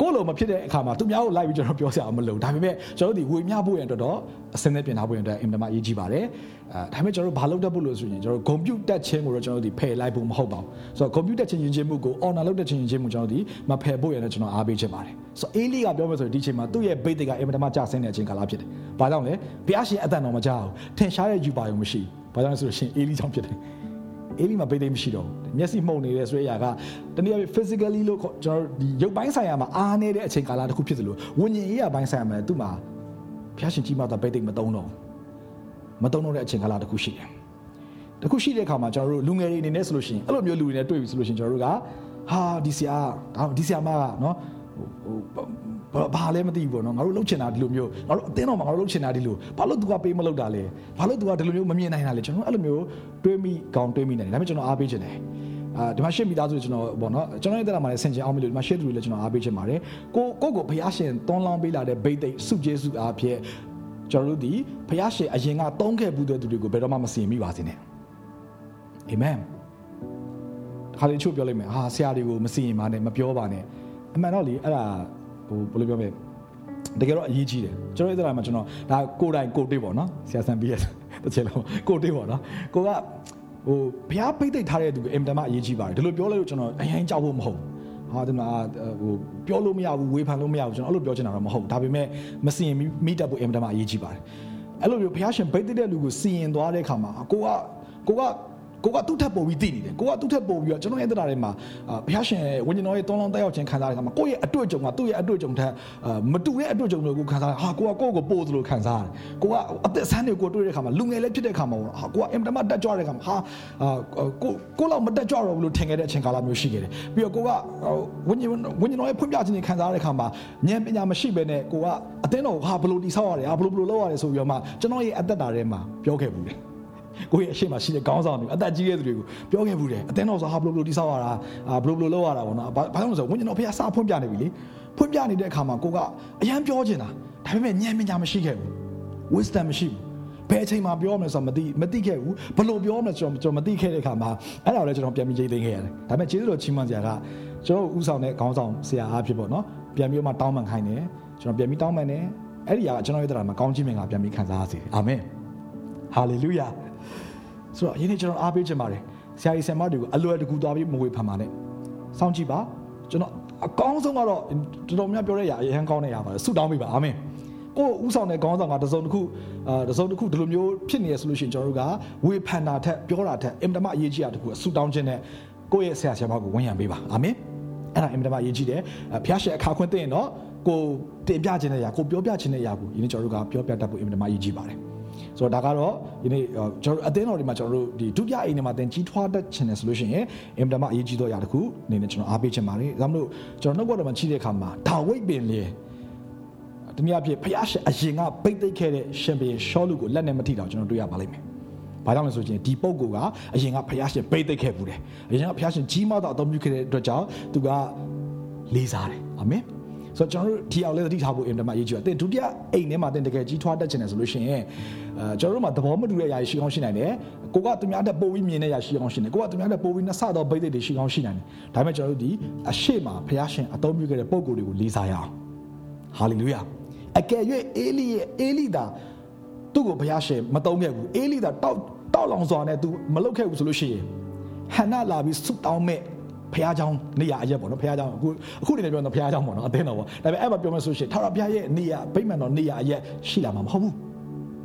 ကိုယ်လုံးမဖြစ်တဲ့အခါမှာသူများကိုလိုက်ပြီးကျွန်တော်ပြောစရာမလိုဒါပေမဲ့ကျွန်တော်တို့ဒီဝေမျှဖို့ရန်အတွက်တော့အစင်းနဲ့ပြင်ထားဖို့ရန်အတွက်အင်မတန်မှအရေးကြီးပါတယ်အဲဒါပေမဲ့ကျွန်တော်တို့ဘာလုပ်တတ်ဖို့လို့ဆိုရင်ကျွန်တော်တို့ကွန်ပျူတာချင်းကိုတော့ကျွန်တော်တို့ဒီဖယ်လိုက်ဖို့မဟုတ်ပါဘူးဆိုတော့ကွန်ပျူတာချင်းယဉ်ကျေးမှုကို honor လုပ်တဲ့ချင်းယဉ်ကျေးမှုကျွန်တော်တို့ဒီမဖယ်ဖို့ရန်အတွက်ကျွန်တော်အားပေးချင်ပါတယ်ဆိုတော့အေးလီကပြောမယ်ဆိုရင်ဒီချိန်မှာသူ့ရဲ့ဘိတ်တွေကအင်မတန်မှကျဆင်းတဲ့အချိန်ကာလဖြစ်တယ်ဘာကြောင့်လဲဘုရားရှင်အသက်တော်မကြောက်ထင်ရှားတဲ့ယူပါယုံမရှိဘာကြောင့်လဲဆိုလို့ရှိရင်အေးလီကြောင့်ဖြစ်တယ်အေးလီမှာဘိတ်သိမရှိတော့ဘူး မျက်စိမှုန်နေတဲ့ဆိုရရာကတနည်းအားဖြင့် physically လို့ကျွန်တော်ဒီရုပ်ပိုင်းဆိုင်ရာမှာအားနေတဲ့အချိန်ကာလတစ်ခုဖြစ်သလိုဝิญဉ်ရေးရပိုင်းဆိုင်ရာမှာသူ့မှာဘုရားရှင်ကြီးမှတော့ဘိတ်သိမသုံးတော့မသုံးတော့တဲ့အချိန်ကာလတစ်ခုရှိတယ်တခုရှိတဲ့အခါမှာကျွန်တော်တို့လူငယ်တွေအနေနဲ့ဆိုလို့ရှိရင်အဲ့လိုမျိုးလူတွေနဲ့တွေ့ပြီဆိုလို့ရှိရင်ကျွန်တော်တို့ကဟာဒီဆရာဒါဒီဆရာမကနော်ဟို ဘာလဲမသိဘူးပေါ့နော်ငါတို့လှုပ်ချင်တာဒီလိုမျိုးငါတို့အတင်းတော်မှာငါတို့လှုပ်ချင်တာဒီလိုဘာလို့ तू ကပေးမလုပ်တာလဲဘာလို့ तू ကဒီလိုမျိုးမမြင်နိုင်တာလဲကျွန်တော်အဲ့လိုမျိုးတွေးမိကောင်းတွေးမိနိုင်တယ်ဒါပေမဲ့ကျွန်တော်အားပေးချင်တယ်အာဒီမှာရှစ်မိသားစုကျွန်တော်ပေါ့နော်ကျွန်တော်ရဲ့တက်လာမှာလည်းဆင်ခြင်အောင်မလို့ဒီမှာရှစ်သူတွေလည်းကျွန်တော်အားပေးချင်ပါတယ်ကိုကိုကိုဘုရားရှင်တွန်းလောင်းပေးလာတဲ့ဘိတ်သိက်စုကျေးစုအားဖြင့်ကျွန်တော်တို့ဒီဘုရားရှင်အရင်ကတုံးခဲ့ဘူးတဲ့သူတွေကိုဘယ်တော့မှမစင်မိပါစေနဲ့အာမင်ခါလေးချို့ပြောလိုက်မယ်ဟာဆရာတွေကိုမစင်ရင်ပါနဲ့မပြောပါနဲ့အမှန်တော့လေအဲ့ဒါ ဟိုဘယ်လိုပြောမလဲတကယ်တော့အရေးကြီးတယ်ကျွန်တော်အဲ့ဒါမှကျွန်တော်ဒါကိုတိုင်ကိုတေးပေါ့နော်ဆရာဆန်ပြီးရတစ်ချက်လုံးကိုတေးပေါ့နော်ကိုကဟိုဘုရားပိတ်သိပ်ထားတဲ့သူကအင်တမအရေးကြီးပါတယ်ဒီလိုပြောလိုက်လို့ကျွန်တော်အရင်ကြောက်ဖို့မဟုတ်ဟာဒီမှာဟိုပြောလို့မရဘူးဝေဖန်လို့မရဘူးကျွန်တော်အဲ့လိုပြောချင်တာတော့မဟုတ်ဒါပေမဲ့မစင်ရင်မိတက်ဖို့အင်တမအရေးကြီးပါတယ်အဲ့လိုမျိုးဘုရားရှင်ပိတ်သိပ်တဲ့လူကိုစီရင်သွားတဲ့အခါမှာကိုကကိုက ကိုကသူ့ထက်ပိုပြီးသိနေတယ်ကိုကသူ့ထက်ပိုပြီးတော့ကျွန်တော်ရဲ့တရားတွေမှာဘုရားရှင်ဝိညာဉ်တော်ရဲ့တောင်းလောင်းတက်ရောက်ခြင်းခံစားရတဲ့အခါမှာကိုယ့်ရဲ့အတွေ့အကြုံကသူ့ရဲ့အတွေ့အကြုံထက်မတူတဲ့အတွေ့အကြုံတွေကိုခံစားရဟာကိုကကိုယ့်ကိုပို့သလိုခံစားရတယ်ကိုကအသက်ဆန်းတွေကိုတွေ့တဲ့အခါမှာလူငယ်လေးဖြစ်တဲ့အခါမှာဟာကိုကအင်တမတက်ကြွတဲ့အခါမှာဟာကိုကိုလောက်မတက်ကြွတော့ဘူးလို့ထင်ခဲ့တဲ့အချိန်ကာလမျိုးရှိခဲ့တယ်ပြီးတော့ကိုကဝိညာဉ်ဝိညာဉ်တော်ရဲ့ဖွင့်ပြခြင်းတွေခံစားရတဲ့အခါမှာဉာဏ်ပညာမရှိဘဲနဲ့ကိုကအသင်းတော်ဟာဘယ်လိုတည်ဆောက်ရတယ်ဟာဘယ်လိုဘယ်လိုလုပ်ရတယ်ဆိုပြီးတော့မှကျွန်တော်ရဲ့အသက်တာထဲမှာပြောခဲ့ဘူးတယ် ကိုယ့်ရဲ့အရှိမရှိတဲ့ခေါင်းဆောင်တွေအသက်ကြီးတဲ့သူတွေကိုပြောခဲ့ဘူးတယ်အတင်းတော်ဆိုဟာဘလို့ဘလို့တိဆောက်ရတာဘလို့ဘလို့လုပ်ရတာပေါ့နော်ဘာလို့လဲဆိုဝိညာဉ်တော်ဖះစာဖွင့်ပြနေပြီလေဖွင့်ပြနေတဲ့အခါမှာကိုကအရန်ပြောချင်တာဒါပေမဲ့ဉာဏ်ပညာမရှိခဲ့ဘူး wisdom မရှိဘူးဘယ်အချိန်မှာပြောမလဲဆိုတော့မသိမသိခဲ့ဘူးဘလို့ပြောမလဲကျွန်တော်ကျွန်တော်မသိခဲ့တဲ့အခါမှာအဲ့ဒါကိုလည်းကျွန်တော်ပြန်ပြီးရေးသိမ်းခဲ့ရတယ်ဒါပေမဲ့ကျေးဇူးတော်ချီးမွမ်းစရာကကျွန်တော်ဥဆောင်တဲ့ခေါင်းဆောင်ဆရာအားဖြစ်ပေါ့နော်ပြန်ပြီးမှတောင်းပန်ခိုင်းတယ်ကျွန်တော်ပြန်ပြီးတောင်းပန်တယ်အဲ့ဒီကကျွန်တော်ရဲ့တရားမှာကောင်းခြင်းမင်္ဂလာပြန်ပြီးခံစားရစေအာမင်ဟာလေလုယာ ဆိုတော့ယနေ့ကျွန်တော်အားပေးချင်ပါတယ်ဆရာကြီးဆရာမတွေကိုအလွယ်တကူသွားပြီးမဝေဖန်ပါနဲ့စောင့်ကြည့်ပါကျွန်တော်အကောင်းဆုံးကတော့တော်တော်များပြောတဲ့အရာအရင်ကောင်းတဲ့အရာပါဆုတောင်းပေးပါအာမင်ကိုဥဆောင်တဲ့ခေါင်းဆောင်ကတစုံတစ်ခုအာတစုံတစ်ခုဒီလိုမျိုးဖြစ်နေရဆိုလို့ရှိရင်ကျွန်တော်တို့ကဝေဖန်တာထက်ပြောတာထက်အင်တမအရေးကြီးတာတခုဆုတောင်းခြင်းနဲ့ကိုယ့်ရဲ့ဆရာဆရာမကိုဝန်ရံပေးပါအာမင်အဲ့ဒါအင်တမအရေးကြီးတယ်ဖျားရှက်အခါခွင့်သိရင်တော့ကိုတင်ပြခြင်းတဲ့အရာကိုပြောပြခြင်းတဲ့အရာကိုယနေ့ကျွန်တော်တို့ကပြောပြတတ်ဖို့အင်တမအရေးကြီးပါတယ် ဆိုတော့ဒါကတော့ဒီနေ့ကျွန်တော်အသင်းတော်တွေမှာကျွန်တော်တို့ဒီဒုတိယအိမ်တွေမှာတင်ကြီးထွားတတ်ချင်တယ်ဆိုလို့ရှိရင်အင်တာမအရေးကြီးတော့အရာတစ်ခုအနေနဲ့ကျွန်တော်အားပေးချင်ပါတယ်ဒါမှမဟုတ်ကျွန်တော်နှုတ်ဘတော်မှာကြီးတဲ့အခါမှာဒါဝိတ်ပင်လေတနည်းအားဖြင့်ဖျားရှင်အရင်ကပိတ်သိပ်ခဲ့တဲ့ရှင်ဘီရှောလူကိုလက်နဲ့မထိတော့ကျွန်တော်တွေ့ရပါလိမ့်မယ်။ဘာကြောင့်လဲဆိုရင်ဒီပုံကအရင်ကဖျားရှင်ပိတ်သိပ်ခဲ့ဘူးတယ်။အရင်ကဖျားရှင်ကြီးမားတော့အသုံးပြုခဲ့တဲ့အတွက်ကြောင့်သူကလေးစားတယ်။အာမင်။ ဆိုတော့ကျွန်တော်တို့ဒီအောင်လည်းသတိထားဖို့အင်တာမအရေးကြီးတယ်။တင်ဒုတိယအိမ်ထဲမှာတင်တကယ်ကြီးထွားတတ်ချင်တယ်ဆိုလို့ရှိရင်အဲကျွန်တော်တို့မှာသဘောမတူတဲ့ຢာရှိကောင်းရှိနိုင်တယ်။ကိုကသူများတက်ပိုပြီးမြင်တဲ့ຢာရှိကောင်းရှိတယ်။ကိုကသူများတက်ပိုပြီးနှစ်ဆတော့ဘိတ်တွေရှိကောင်းရှိနိုင်တယ်။ဒါပေမဲ့ကျွန်တော်တို့ဒီအရှိမဘုရားရှင်အသုံးပြုခဲ့တဲ့ပုံကိုယ်တွေကိုလေးစားရအောင်။ဟာလေလုယာ။အကယ်၍အေလိရဲ့အေလိတာသူ့ကိုဘုရားရှင်မသုံးခဲ့ဘူး။အေလိတာတောက်တောက်လောင်စွာနဲ့ तू မလုပ်ခဲ့ဘူးဆိုလို့ရှိရင်ဟန်နာလာပြီးဆုတောင်းမဲ့ ဖះเจ้าနေရအရက်ပေါ့နော်ဖះเจ้าအခုအခုနေပြောတော့ဖះเจ้าပေါ့နော်အသင်းတော်ပေါ့ဒါပေမဲ့အဲ့မှာပြောမယ်ဆိုရှင်ထာဝရဘုရားရဲ့နေရဗိမာန်တော်နေရအရက်ရှိလာမှာမဟုတ်ဘူး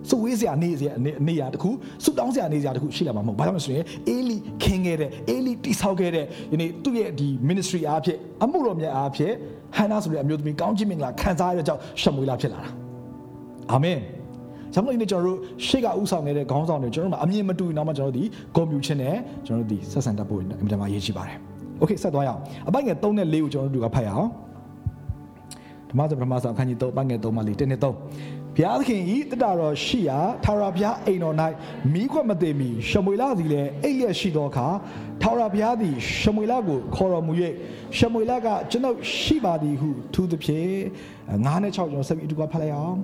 စုဝေးစရာနေစရာနေရတခုစုတောင်းစရာနေစရာတခုရှိလာမှာမဟုတ်ဘာကြောင့်လဲဆိုရင်အေလီခင်းခဲ့တဲ့အေလီတိဆောက်ခဲ့တဲ့ဒီနေ့သူ့ရဲ့ဒီ ministry အားဖြင့်အမှုတော်မြတ်အားဖြင့်ဟန်နာဆိုတဲ့အမျိုးသမီးကောင်းချီးမင်္ဂလာခံစားရတဲ့ကြောင့်ရှမွေလာဖြစ်လာတာအာမင် ။ဒါမှမဟုတ်ဒီကျွန်တော်တို့ရှေ့ကဥဆောင်နေတဲ့ခေါင်းဆောင်တွေကျွန်တော်တို့အမြင်မတူရင်တော့မှကျွန်တော်တို့ဒီဂုဏ်ပြုခြင်းနဲ့ကျွန်တော်တို့ဒီဆက်ဆံတတ်ဖို့အင်မတန်မှအရေးကြီးပါတယ်။ Okay ဆက်သွားရအောင်။အပိုင်ငယ်3နဲ့4ကိုကျွန်တော်တို့ကဖတ်ရအောင်။ဓမ္မစပထမဆောင်အခန်းကြီး3ပိုင်းငယ်3မှ4 1နဲ့3ဘုရားသခင်ဤတတတော်ရှိရာထာဝရဘုရားအိမ်တော်၌မိခွက်မသေးမီရှမွေလသည်လည်းအိပ်လျက်ရှိသောအခါထာဝရဘုရားသည်ရှမွေလကိုခေါ်တော်မူ၍ရှမွေလကကျွန်ုပ်ရှိပါသည်ဟုသူသည်ဖြင့်9နဲ့6ကျွန်တော်ဆက်ပြီးအတူကဖတ်လိုက်အောင်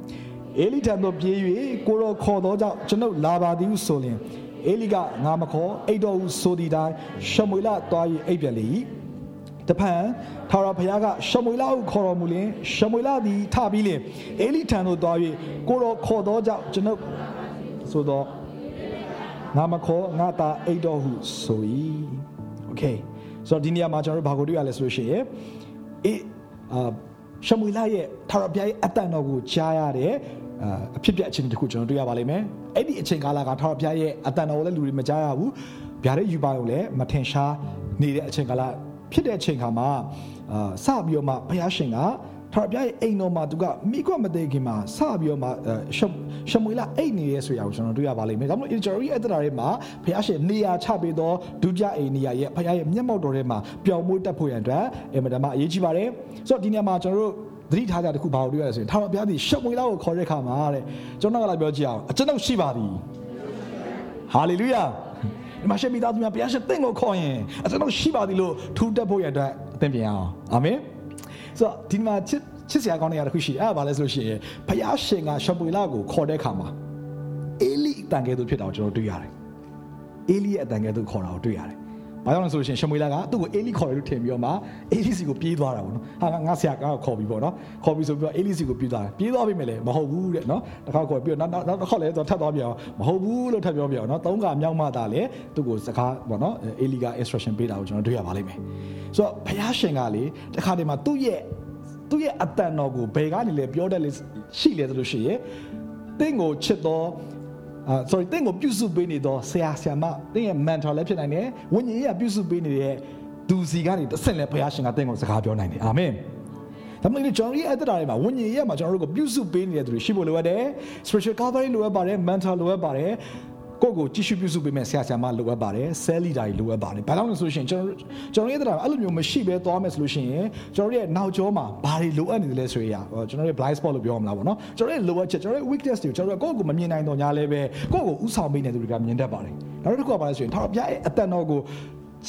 အေလိထံသို့ပြေး၍ကိုရောခေါ်သောကြောင့်ကျွန်ုပ်လာပါသည်ဟုဆိုလျင် အေလိကငါမခေါ်အိတ်တော်ဟုဆိုသည့်တိုင်ရှမွေလသွား၍အိပ်ပြန်လေ၏တဖန်ထာဝရဘုရားကရှမွေလကိုခေါ်တော်မူလင်ရှမွေလသည်ထပြီးလင်အေလိထံသို့သွား၍ကိုတော်ခေါ်သောကြောင့်ကျွန်ုပ်ဆိုတော့ငါမခေါ်ငါတာအိတ်တော်ဟုဆို၏โอเคဆိုတော့ဒီနေရာမှာကျွန်တော်တို့ဘာကိုတွေ့ရလဲဆိုလို့ရှိရင်အေးအာရှမွေလရဲ့ထာဝရဘုရားရဲ့အတန်တော်ကိုကြားရတဲ့ အဖြစ်ပြအချိန်တစ်ခုကျွန်တော်တွေ့ရပါလိမ့်မယ်အဲ့ဒီအချိန်ကာလကထာဝရဘုရားရဲ့အတန်တော်ကိုလည်းလူတွေမကြားရဘူးဗျာဒိတ်ယူပါုံလည်းမထင်ရှားနေတဲ့အချိန်ကာလဖြစ်တဲ့အချိန်ခါမှာအာစပြီးတော့မှဘုရားရှင်ကထာဝရဘုရားရဲ့အိမ်တော်မှာသူကမိကွက်မသေးခင်မှာစပြီးတော့မှရှရှမွေလာအိတ်နေရဲဆိုရအောင်ကျွန်တော်တွေ့ရပါလိမ့်မယ်။ဒါမှမဟုတ်ကျွန်တော်ရဲ့အတ္တတွေမှာဘုရားရှင်နေရာချပေးသောဒုတိယအိမ်နေရာရဲ့ဘုရားရဲ့မျက်မှောက်တော်ထဲမှာပျော်မွေးတတ်ဖို့ရန်အတွက်အင်မတန်မှအရေးကြီးပါတယ်။ဆိုတော့ဒီနေရာမှာကျွန်တော်တို့ သတိထားကြတခုဘာလို့တွေ့ရလဲဆိုရင်ထာဝရဘုရားသည်ရှမွေလာကိုခေါ်တဲ့အခါမှာတဲ့ကျွန်တော်ကလည်းပြောကြည့်အောင်အကျွန်ုပ်ရှိပါသည်။ဟာလေလုယာ။ဒီမှာရှေ့မိသားစုများဘုရားရှင်တင့်ကိုခေါ်ရင်အကျွန်ုပ်ရှိပါသည်လို့ထူးတက်ဖို့ရတဲ့အတွက်အသင်ပြန်အောင်အာမင်ဆိုတော့ဒီမှာချစ်ချစ်စရာကောင်းတဲ့နေရာတစ်ခုရှိတယ်အဲ့ဒါဘာလဲဆိုလို့ရှိရင်ဘုရားရှင်ကရှမွေလကိုခေါ်တဲ့အခါမှာအေလိအတန်ကဲသူဖြစ်တာကိုကျွန်တော်တွေ့ရတယ်အေလိရဲ့အတန်ကဲသူခေါ်တာကိုတွေ့ရတယ် ဘာကြောင့်လဲဆိုလို့ရှိရင်ရှမွေလကသူ့ကိုအေလိခေါ်တယ်လို့ထင်ပြီးတော့မှအေလိစီကိုပြေးသွားတာပေါ့နော်ဟာငါဆရာကခေါ်ပြီးပေါ့နော်ခေါ်ပြီးဆိုပြီးတော့အေလိစီကိုပြေးသွားတယ်ပြေးသွားပြီမဲ့လေမဟုတ်ဘူးတဲ့နော်တစ်ခါခေါ်ပြီးတော့နောက်နောက်တစ်ခါလည်းသူထပ်သွားပြန်အောင်မဟုတ်ဘူးလို့ထပ်ပြောပြန်အောင်နော်သုံးကမြောက်မှသာလေသူ့ကိုစကားပေါ့နော်အေလိက instruction ပေးတာကိုကျွန်တော်တွေ့ရပါလိမ့်မယ်ဆိုတော့ဘုရားရှင်ကလေတခါတည်းမှာသူ့ရဲ့သူ့ရဲ့အတန်တော်ကိုဘယ်ကနေလဲပြောတတ်လေရှိလေလို့ရှိရင်တင့်ကိုချစ်တော် အာ sorry တင့်ကိုပြုစုပေးနေတော့ဆရာဆရာမတင့်ရဲ့ mentor လည်းဖြစ်နိုင်တယ်ဝိညာဉ်ရေးပြုစုပေးနေတဲ့သူစီကနေတစ်ဆင့်လဲဘုရားရှင်ကတင့်ကိုစကားပြောနိုင်တယ်အာမင်ဒါမှမဟုတ်ကျွန်တော်ရဲ့အတ္တတွေမှာဝိညာဉ်ရေးမှာကျွန်တော်တို့ကိုပြုစုပေးနေတဲ့သူတွေရှိဖို့လိုအပ်တယ် spiritual covering လိုအပ်ပါတယ် mentor လိုအပ်ပါတယ် ကိုယ့်ကိုကြည့်ရှုပြုစုပေးမဲ့ဆရာဆရာမလိုအပ်ပါတယ်ဆဲလီဒါတွေလိုအပ်ပါတယ်ဘာလို့လဲဆိုလို့ရှိရင်ကျွန်တော်ကျွန်တော်ရဲ့တရားအဲ့လိုမျိုးမရှိဘဲသွားမယ်ဆိုလို့ရှိရင်ကျွန်တော်ရဲ့နောက်ကျောမှာဘာတွေလိုအပ်နေတယ်လဲဆိုရကျွန်တော်ရဲ့ blind spot လို့ပြောမလားပေါ့နော်ကျွန်တော်ရဲ့လိုအပ်ချက်ကျွန်တော်ရဲ့ weakness တွေကိုကျွန်တော်ကိုယ့်ကိုမမြင်နိုင်တော့ညာလဲပဲကိုယ့်ကိုဥဆောင်ပေးနေသူတွေကမြင်တတ်ပါတယ်နောက်တစ်ခုကဘာလဲဆိုရင်ထာဝရဘုရားရဲ့အတန်တော်ကို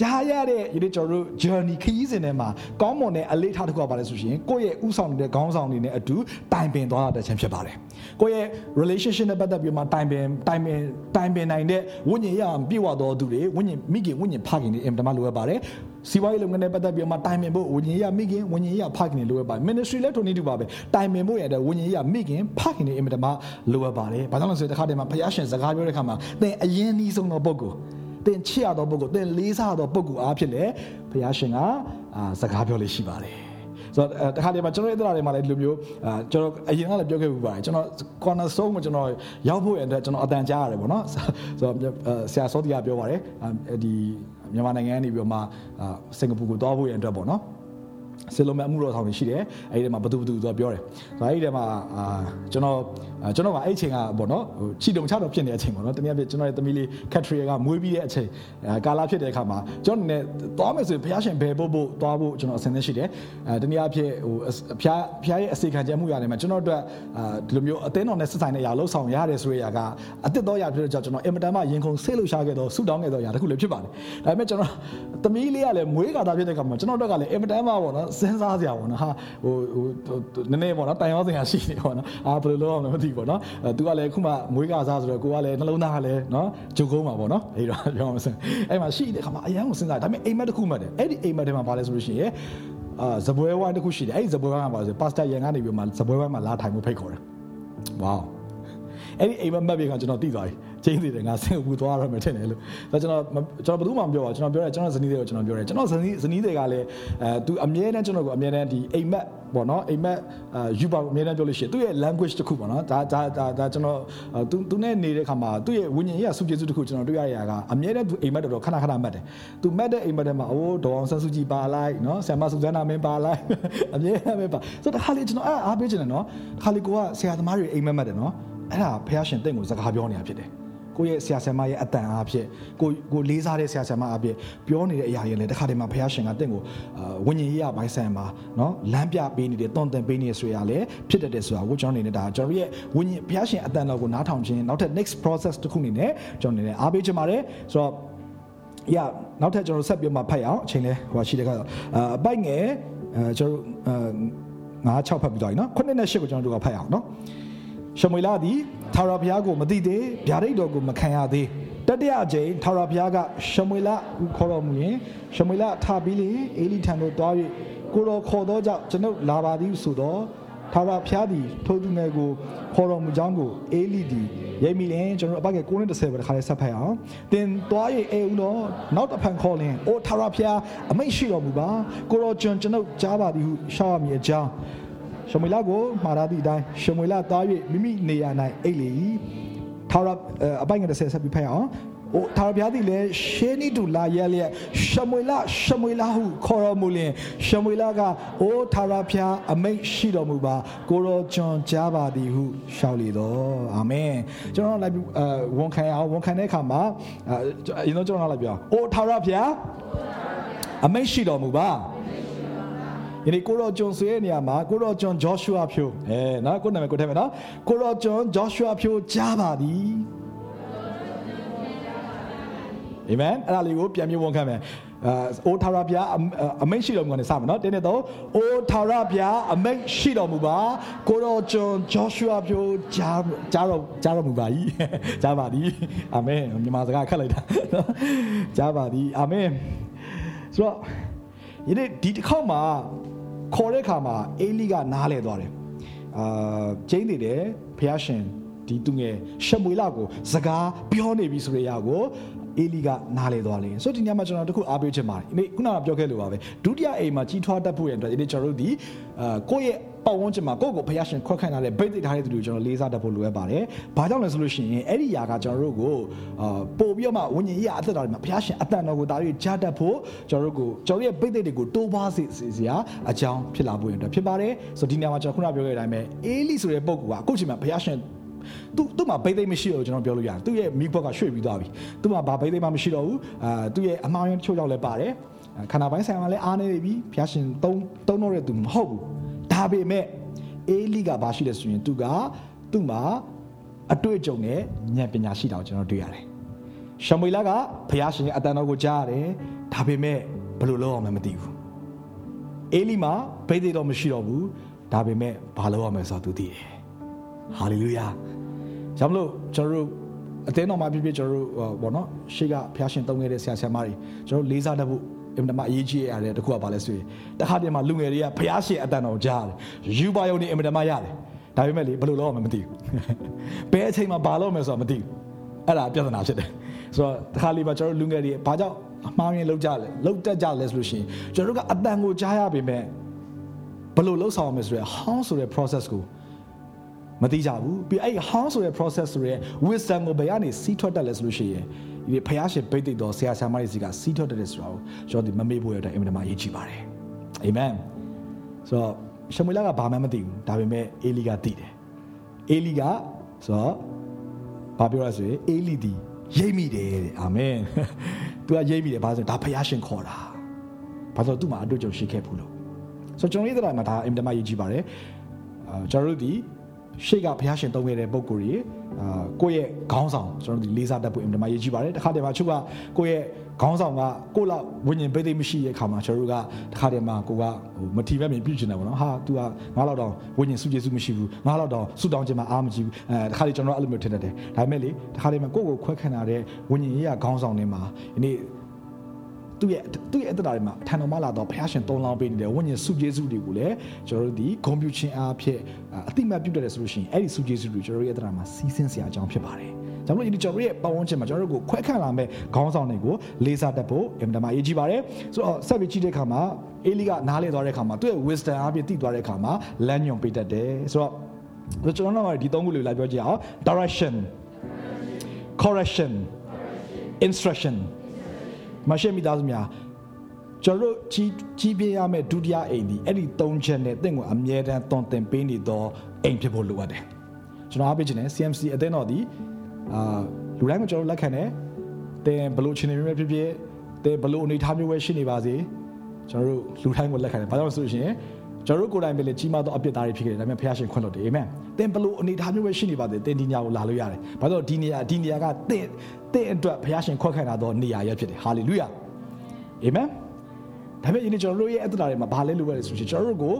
ကြားရတဲ့ဒီနေ့ကျွန်တော်တို့ journey ခရီးစဉ်ထဲမှာကောင်းမွန်တဲ့အလေးထားတစ်ခုပါလဲဆိုရှင်ကိုယ့်ရဲ့ဥဆောင်နေတဲ့ခေါင်းဆောင်တွေနဲ့အတူတိုင်ပင်သွားတဲ့ခြင်းဖြစ်ပါတယ်။ကိုယ့်ရဲ့ relationship နဲ့ပတ်သက်ပြီးမှတိုင်ပင်တိုင်ပင်တိုင်ပင်နိုင်တဲ့ဝိညာဉ်ရပြည့်ဝတော်သူတွေဝိညာဉ်မိခင်ဝိညာဉ်ဖခင်တွေအင်တမလိုအပ်ပါတယ်။စီးပွားရေးလုပ်ငန်းနဲ့ပတ်သက်ပြီးမှတိုင်ပင်ဖို့ဝိညာဉ်ရမိခင်ဝိညာဉ်ရဖခင်တွေလိုအပ်ပါတယ်။ ministry လည်းထိုနည်းတူပါပဲ။တိုင်ပင်ဖို့ရတဲ့ဝိညာဉ်ရမိခင်ဖခင်တွေအင်တမလိုအပ်ပါတယ်။ဘာကြောင့်လဲဆိုတော့တစ်ခါတည်းမှာဘုရားရှင်စကားပြောတဲ့အခါမှာသင်အရင်နှီးဆုံးသောပုဂ္ဂိုလ် တင်ချစ်ရသောပုဂ္ဂိုလ်တင်လေးစားသောပုဂ္ဂိုလ်အားဖြင့်လေဘုရားရှင်ကအာစကားပြောလေးရှိပါတယ်ဆိုတော့တခါတည်းမှာကျွန်တော်ရဲ့အသက်တာတွေမှာလည်းဒီလိုမျိုးအာကျွန်တော်အရင်ကလည်းပြောခဲ့ပူပါတယ်ကျွန်တော် corner stone ကိုကျွန်တော်ရောက်ဖို့ရတဲ့ကျွန်တော်အတန်ကြားရတယ်ပေါ့နော်ဆိုတော့ဆရာစောတီကပြောပါတယ်ဒီမြန်မာနိုင်ငံကနေပြီးတော့မှစင်ကာပူကိုသွားဖို့ရတဲ့ပေါ့နော် ဆယ်လုံးမဲ့အမှုတော်ဆောင်တွေရှိတယ်အဲ့ဒီထဲမှာဘသူဘသူဆိုပြောတယ်ဆိုတော့အဲ့ဒီထဲမှာအာကျွန်တော်ကျွန်တော်ကအဲ့အချိန်ကပေါ့နော်ဟိုချီတုံချတော့ဖြစ်နေတဲ့အချိန်ပေါ့နော်တနည်းအားဖြင့်ကျွန်တော်ရဲ့သမီးလေးကက်ထရီယာကမွေးပြီးတဲ့အချိန်ကာလာဖြစ်တဲ့အခါမှာကျွန်တော်လည်းသွားမယ်ဆိုရင်ဘုရားရှင်ဘယ်ဖို့ဖို့သွားဖို့ကျွန်တော်အဆင်သင့်ရှိတယ်အဲတနည်းအားဖြင့်ဟိုဘုရားဘုရားရဲ့အစီခံချက်မှုရတယ်မှာကျွန်တော်တို့အာဒီလိုမျိုးအသင်းတော်နဲ့ဆက်ဆိုင်တဲ့အရာလှုပ်ဆောင်ရတယ်ဆိုတဲ့အရာကအသစ်တော်ရဖြစ်တဲ့ကြောင့်ကျွန်တော်အင်မတန်မှရင်ခုန်ဆေးလို့ရှာခဲ့တော့ဆူတောင်းခဲ့တော့အရာတခုလည်းဖြစ်ပါတယ်ဒါပေမဲ့ကျွန်တော်သမီးလေးကလည်းမွေးကာတာဖြစ်တဲ့အခါမှာကျွန်တော်တို့ကလည်းအင်မတန်မှပေါ့နော်စဉ်းစားစရာပေါ့နော်ဟာဟိုဟိုနည်းနည်းပေါ့နော်တိုင်ရောစင်ရရှိနေပေါ့နော်အာဘယ်လိုလုပ်အောင်လဲမသိဘူးပေါ့နော်အဲသူကလည်းခုမှမွေးကာစားဆိုတော့ကိုကလည်းနှလုံးသားကလည်းနော်ဂျုံကုန်းမှာပေါ့နော်အဲ့တော့ပြောမှစင်အဲ့မှာရှိတဲ့ခါမှာအရန်ကိုစဉ်းစားဒါပေမဲ့အိမ်မက်တစ်ခုမှတ်တယ်အဲ့ဒီအိမ်မက်ထဲမှာဘာလဲဆိုလို့ရှိရင်အာဇပွဲဝိုင်းတစ်ခုရှိတယ်အဲ့ဒီဇပွဲဝိုင်းကဘာလဲဆိုပါစတာရန်ကနေပြီးမှဇပွဲဝိုင်းမှာလာထိုင်မှုဖိတ်ခေါ်တယ်ဝေါအဲ့ဒီအိမ်မက်မက်ပြီးကကျွန်တော်သိသွားပြီ ချင်းစီတယ်ငါစင်ကူသွားရမယ်ထင်တယ်လို့ဒါကျွန်တော်ကျွန်တော်ဘယ်သူမှမပြောပါကျွန်တော်ပြောတယ်ကျွန်တော်ဇနီးတွေကိုကျွန်တော်ပြောတယ်ကျွန်တော်ဇနီးဇနီးတွေကလည်းအဲသူအမြဲတမ်းကျွန်တော်ကိုအမြဲတမ်းဒီအိမ်မက်ပေါ့နော်အိမ်မက်ယူပါအမြဲတမ်းပြောလို့ရှိရင်သူ့ရဲ့ language တစ်ခုပေါ့နော်ဒါဒါဒါဒါကျွန်တော်သူသူနဲ့နေတဲ့ခါမှာသူ့ရဲ့ဝิญဉ်ရေးစုကျေစုတစ်ခုကျွန်တော်တွေ့ရရတာကအမြဲတမ်းသူအိမ်မက်တော်တော်ခဏခဏမှတ်တယ်သူမှတ်တဲ့အိမ်မက်ထဲမှာအိုးဒေါအောင်ဆန်းစုကြည်ပါလိုက်နော်ဆရာမစုဇန်နာမင်းပါလိုက်အမြဲတမ်းပဲပါဆိုတော့တခါလေကျွန်တော်အားအားပေးချင်တယ်နော်တခါလေကိုကဆရာသမားတွေအိမ်မက်မှတ်တယ်နော်အဲ့ဒါဖခင်ရှင်တင့်ကိုစကားပြောနေတာဖြစ်တယ် ကိုယ့်ရဲ့ဆရာဆရာမရဲ့အတန်အားဖြင့်ကိုကိုလေးစားတဲ့ဆရာဆရာမအားဖြင့်ပြောနေတဲ့အရာတွေလည်းတခါတည်းမှာဖခင်ရှင်ကတင့်ကိုဝိညာဉ်ရေးရပိုင်းဆိုင်မှာเนาะလမ်းပြပေးနေတယ်တွန်တင်ပေးနေဆိုရလဲဖြစ်တတ်တယ်ဆိုတာကိုကျွန်တော်အနေနဲ့ဒါကျွန်တော်ရဲ့ဝိညာဉ်ဖခင်ရှင်အတန်တော်ကိုနားထောင်ခြင်းနောက်ထပ် next process တစ်ခုအနေနဲ့ကျွန်တော်အနေနဲ့အားပေးချင်ပါတယ်ဆိုတော့ yeah နောက်ထပ်ကျွန်တော်ဆက်ပြီးမှဖတ်ရအောင်အချိန်လဲဟိုရှိတဲ့ကတော့အပိုက်ငယ်အဲကျွန်တော်ငါ6ဖတ်ပြီးသွားပြီနော်9နဲ့10ကိုကျွန်တော်တို့ကဖတ်ရအောင်နော် ရှမွေလာသည်ထာဝရဘုရားကိုမသိသေးဗျာဒိတ်တော်ကိုမခံရသေးတတိယအကြိမ်ထာဝရဘုရားကရှမွေလာကိုခေါ်တော်မူရင်ရှမွေလာထပြီးလေအေလိထံသို့တွား၍ကိုတော်ခေါ်သောကြောင့်ကျွန်ုပ်လာပါသည်ဆိုတော့ထာဝရဘုရားသည်ထိုသူငယ်ကိုခေါ်တော်မူကြောင်းကိုအေလိသည်ရိပ်မိလင်ကျွန်တော်အပတ်က9နဲ့10ပဲတစ်ခါလေးဆက်ဖတ်အောင်တင်သွား၍အေဦးတော့နောက်တစ်ဖန်ခေါ်လင်အိုထာဝရဘုရားအမိတ်ရှိတော်မူပါကိုတော်ကျွန်ကျွန်ုပ်ကြားပါသည်ဟုရှောက်ရမည်အကြောင်း ရှမွေလကိုမှာရသည့်အတိုင်းရှမွေလသား၍မိမိနေရာ၌အိတ်လေ၏ထာဝရအပိုင်ငယ်30ဆက်ပြီးဖတ်အောင်အိုထာဝရဘုရားသည်လည်းရှေးနီတူလာရဲလျက်ရှမွေလရှမွေလဟုခေါ်တော်မူလျင်ရှမွေလကအိုထာဝရဘုရားအမိတ်ရှိတော်မူပါကိုရောကျွန်ကြားပါသည်ဟုရှောက်လေတော့အာမင်ကျွန်တော်လိုက်အဝန်ခံအောင်ဝန်ခံတဲ့အခါမှာအရင်တော့ကျွန်တော်လိုက်ပြောအိုထာဝရဘုရားအမိတ်ရှိတော်မူပါ ယနေ့ကိုရောကျွန်ဆွေရဲ့နေရာမှာကိုရောကျွန်ဂျောရှုအာဖြိုအဲနော်ကိုနာမည်ကိုထည့်မယ်နော်ကိုရောကျွန်ဂျောရှုအာဖြိုကြားပါသည်အာမင်အဲ့ဒါလေးကိုပြန်ပြီးဝန်ခံမယ်အာအိုထာဝရဘုရားအမိတ်ရှိတော်မူကနေစမယ်နော်တင်းနေတော့အိုထာဝရဘုရားအမိတ်ရှိတော်မူပါကိုရောကျွန်ဂျောရှုအာဖြိုကြားကြားတော်ကြားတော်မူပါ၏ကြားပါသည်အာမင်မြန်မာစကားခက်လိုက်တာနော်ကြားပါသည်အာမင်ဆိုတော့ယနေ့ဒီတစ်ခေါက်မှာ ခေါ်တဲ့အခါမှာအေလိကနားလဲသွားတယ်အာကျင်းနေတယ်ဖះရှင်ဒီသူငယ်ရှမွေလကိုစကားပြောနေပြီဆိုတဲ့အရာကိုအေလီကနားလေသွားလေဆိုတော့ဒီညမှာကျွန်တော်တခုအားပေးချင်ပါတယ်ဒီခုနကပြောခဲ့လို့ပါပဲဒုတိယအိမ်မှာကြီးထွားတတ်ဖို့ရတဲ့အတွက်ဒီကျွန်တော်တို့ဒီအာကိုယ့်ရဲ့ ပတ်ဝန်းကျင်မှာကိုယ့်ကိုဘုရားရှင်ခွက်ခန့်လာတဲ့ဗိတ်သိထားတဲ့သူတွေကိုကျွန်တော်လေးစားတတ်ဖို့လိုအပ်ပါတယ်။ဘာကြောင့်လဲဆိုလို့ရှိရင်အဲ့ဒီຢာကကျွန်တော်တို့ကိုအာပို့ပြီးတော့မှဝိညာဉ်ရေးအသက်တော်တွေမှာဘုရားရှင်အတန်တော်ကိုဒါတွေကြားတတ်ဖို့ကျွန်တော်တို့ကိုကျွန်တော်ရဲ့ဗိတ်သိတွေကိုတိုးပွားစေစရာအကြောင်းဖြစ်လာဖို့ရတဲ့ဖြစ်ပါတယ်။ဆိုတော့ဒီနေရာမှာကျွန်တော်ခုနပြောခဲ့တဲ့အတိုင်းပဲအေလိဆိုတဲ့ပုဂ္ဂိုလ်ကအခုချိန်မှာဘုရားရှင်သူသူ့မှာဘိသိမ်းမရှိတော့ကျွန်တော်ပြောလို့ရတယ်သူ့ရဲ့မိဘကရွှေ့ပြီးသွားပြီသူ့မှာဘာဘိသိမ်းမှမရှိတော့ဘူးအာသူ့ရဲ့အမှားရင်းတချို့ကြောင့်လည်းပါတယ်ခန္ဓာပိုင်းဆိုင်မှာလည်းအားနေပြီဘုရားရှင်သုံးသုံးတော့တဲ့သူမဟုတ်ဘူး ဒါပေမဲ့အေလိကဘာရှိလဲဆိုရင်သူကသူ့မှာအတွေ့အကြုံနဲ့ဉာဏ်ပညာရှိတာကိုကျွန်တော်တွေ့ရတယ်ရှမွေလကဘုရားရှင်ရဲ့အတန်တော်ကိုကြားရတယ်ဒါပေမဲ့ဘယ်လိုလုပ်အောင်မသိဘူးအေလိမှာဘိသိမ်းတော့မရှိတော့ဘူးဒါပေမဲ့ဘာလုပ်ရမလဲဆိုတော့သူသိတယ်ဟာလေလုယာ။ကြောင့်မလို့ကျွန်တော်တို့အသင်းတော်မှာပြပြကျွန်တော်တို့ဘောနော်ရှေ့ကဖျားရှင်တုံးခဲ့တဲ့ဆရာဆရာမတွေကျွန်တော်လေးစားတတ်ဖို့ အင်မတန်အရေးကြီးရတဲ့တခုကဘာလဲဆိုရင်တခါတည်းမှာလူငယ်တွေကဖျားရှင်အတန်တော်ကြားတယ်။ယူပါယုံနေအင်မတန်မှရတယ်။ဒါပေမဲ့လေဘယ်လိုလုပ်ရမလဲမသိဘူး။ဘယ်အချိန်မှာဘာလုပ်မလဲဆိုတာမသိဘူး။အဲ့ဒါပြဿနာဖြစ်တယ်။ဆိုတော့တခါလေးမှာကျွန်တော်တို့လူငယ်တွေဘာကြောင့်အမှားရင်းလောက်ကြလဲလောက်တက်ကြလဲဆိုလို့ရှိရင်ကျွန်တော်တို့ကအတန်ကိုကြားရပေမဲ့ဘယ်လိုလုပ်ဆောင်ရမလဲဆိုရယ်ဟောင်းဆိုတဲ့ process ကိုမသိကြဘူးပြီးအဲ့ how ဆိုတဲ့ process ဆိုတဲ့ wisdom ကိုဘယ်ကနေစီးထွက်တတ်လဲဆိုလို့ရှိရင် ဒီဖယားရှင်ဗိတ်သိက်တော်ဆရာဆရာမတွေစီကစီးထွက်တတ်တယ်ဆိုတော့ကျွန်တော်ဒီမမေ့ဖို့ရတဲ့အင်မတန်မှအရေးကြီးပါတယ်အာမင်ဆိုတော့ရှမွေလကဘာမှမသိဘူးဒါပေမဲ့အေလီကသိတယ်အေလီကဆိုတော့ဘာပြောရဆိုရင်အေလီဒီရိပ်မိတယ်တဲ့အာမင်သူကရိပ်မိတယ်ဘာလို့ဒါဖယားရှင်ခေါ်တာဘာလို့သူ့မှာအတွေ့အကြုံရှိခဲ့ဘူးလို့ဆိုတော့ကျွန်တော်ရေးတဲ့မှာဒါအင်မတန်မှရေးကြည့်ပါတယ်အာကျွန်တော်တို့ဒီ ရှေ့ကဘုရားရှင်တုံးခဲ့တဲ့ပုံကိုယ်ကြီးအာကိုယ့်ရဲ့ခေါင်းဆောင်ကျွန်တော်ဒီလေးစားတတ်ဖို့အင်မတန်မှရေးကြည့်ပါတယ်တခါတည်းမှာချုပ်ကကိုယ့်ရဲ့ခေါင်းဆောင်ကကိုယ့်လောက်ဝိညာဉ်ပိသိမရှိတဲ့အခါမှာကျွန်တော်တို့ကတခါတည်းမှာကိုကဟိုမထီမဲ့မြင်ပြုချင်တယ်ပေါ့နော်ဟာ तू ကငါးလောက်တော့ဝိညာဉ်စုကျေစုမရှိဘူးငါးလောက်တော့စုတောင်းခြင်းမှာအားမကြီးဘူးအဲတခါတည်းကျွန်တော်အဲ့လိုမျိုးထင်တတ်တယ်ဒါပေမဲ့လေတခါတည်းမှာကိုယ့်ကိုခွဲခံရတဲ့ဝိညာဉ်ရေးရခေါင်းဆောင်တွေမှာဒီနေ့ သူ့ရဲ့သူ့ရဲ့အတ္တတွေမှာအထံတော်မှာလာတော့ဘုရားရှင်တုံးလောင်းပေးနေတဲ့ဝိညာဉ်စုကျေးဇူးတွေကိုလည်းကျွန်တော်တို့ဒီဂုဏ်ပြုခြင်းအားဖြင့်အတိမတ်ပြုတ်တယ်ဆိုလို့ရှိရင်အဲ့ဒီစုကျေးဇူးတွေကျွန်တော်တို့ရဲ့အတ္တမှာစီးဆင်းစရာအကြောင်းဖြစ်ပါတယ်။ဒါကြောင့်ဒီကျွန်တော်တို့ရဲ့ပတ်ဝန်းကျင်မှာကျွန်တော်တို့ကိုခွဲခန့်လာမဲ့ခေါင်းဆောင်တွေကိုလေးစားတတ်ဖို့အင်မတန်မှအရေးကြီးပါတယ်။ဆိုတော့ဆက်ပြီးကြည့်တဲ့အခါမှာအေလိကနားလေသွားတဲ့အခါမှာသူ့ရဲ့ wisdom အားဖြင့်သိသွားတဲ့အခါမှာလမ်းညွန်ပေးတတ်တယ်။ဆိုတော့ကျွန်တော်တို့ကဒီသုံးခုလေးလိုက်ပြောကြည့်အောင် direction correction instruction မရှိမိသားစုများကျွန်တော်တို့ကြီးကြီးပြရမယ့်ဒုတိယအိမ်ဒီအဲ့ဒီ၃ချက်နဲ့တင့်ကိုအမြဲတမ်းတွန်တင်ပေးနေတော့အိမ်ဖြစ်ဖို့လိုအပ်တယ်ကျွန်တော်အားပေးခြင်းနဲ့ CMC အသင်းတော်ဒီအာလူတိုင်းကိုကျွန်တော်လက်ခံတယ်တင်ဘလို့ချင်းနေမျိုးဖြစ်ဖြစ်တင်ဘလို့အနေထားမျိုးပဲရှိနေပါစေကျွန်တော်တို့လူတိုင်းကိုလက်ခံတယ်ဘာကြောင့်လဲဆိုရှင် ကျွန်တော်တို့ကိုယ်တိုင်ပဲလေကြီးမားသောအပြစ်သားတွေဖြစ်ခဲ့တယ်ဒါပေမဲ့ဖခင်ရှင်ခွင့်လို့တယ်အာမင်သင်ဘလို့အနေထားမျိုးပဲရှိနေပါသေးသင်ဒီညကိုလာလို့ရတယ်ဘာလို့ဒီနေရာဒီနေရာကသင်သင်အတွက်ဖခင်ရှင်ခွင့်ခံတာတော့နေရာရဖြစ်တယ်ဟာလေလုယာအာမင်ဒါပေမဲ့ယနေ့ကျွန်တော်တို့ရဲ့အတ္တတွေမှာဘာလဲလိုရလဲဆိုရှင်ကျွန်တော်တို့ကို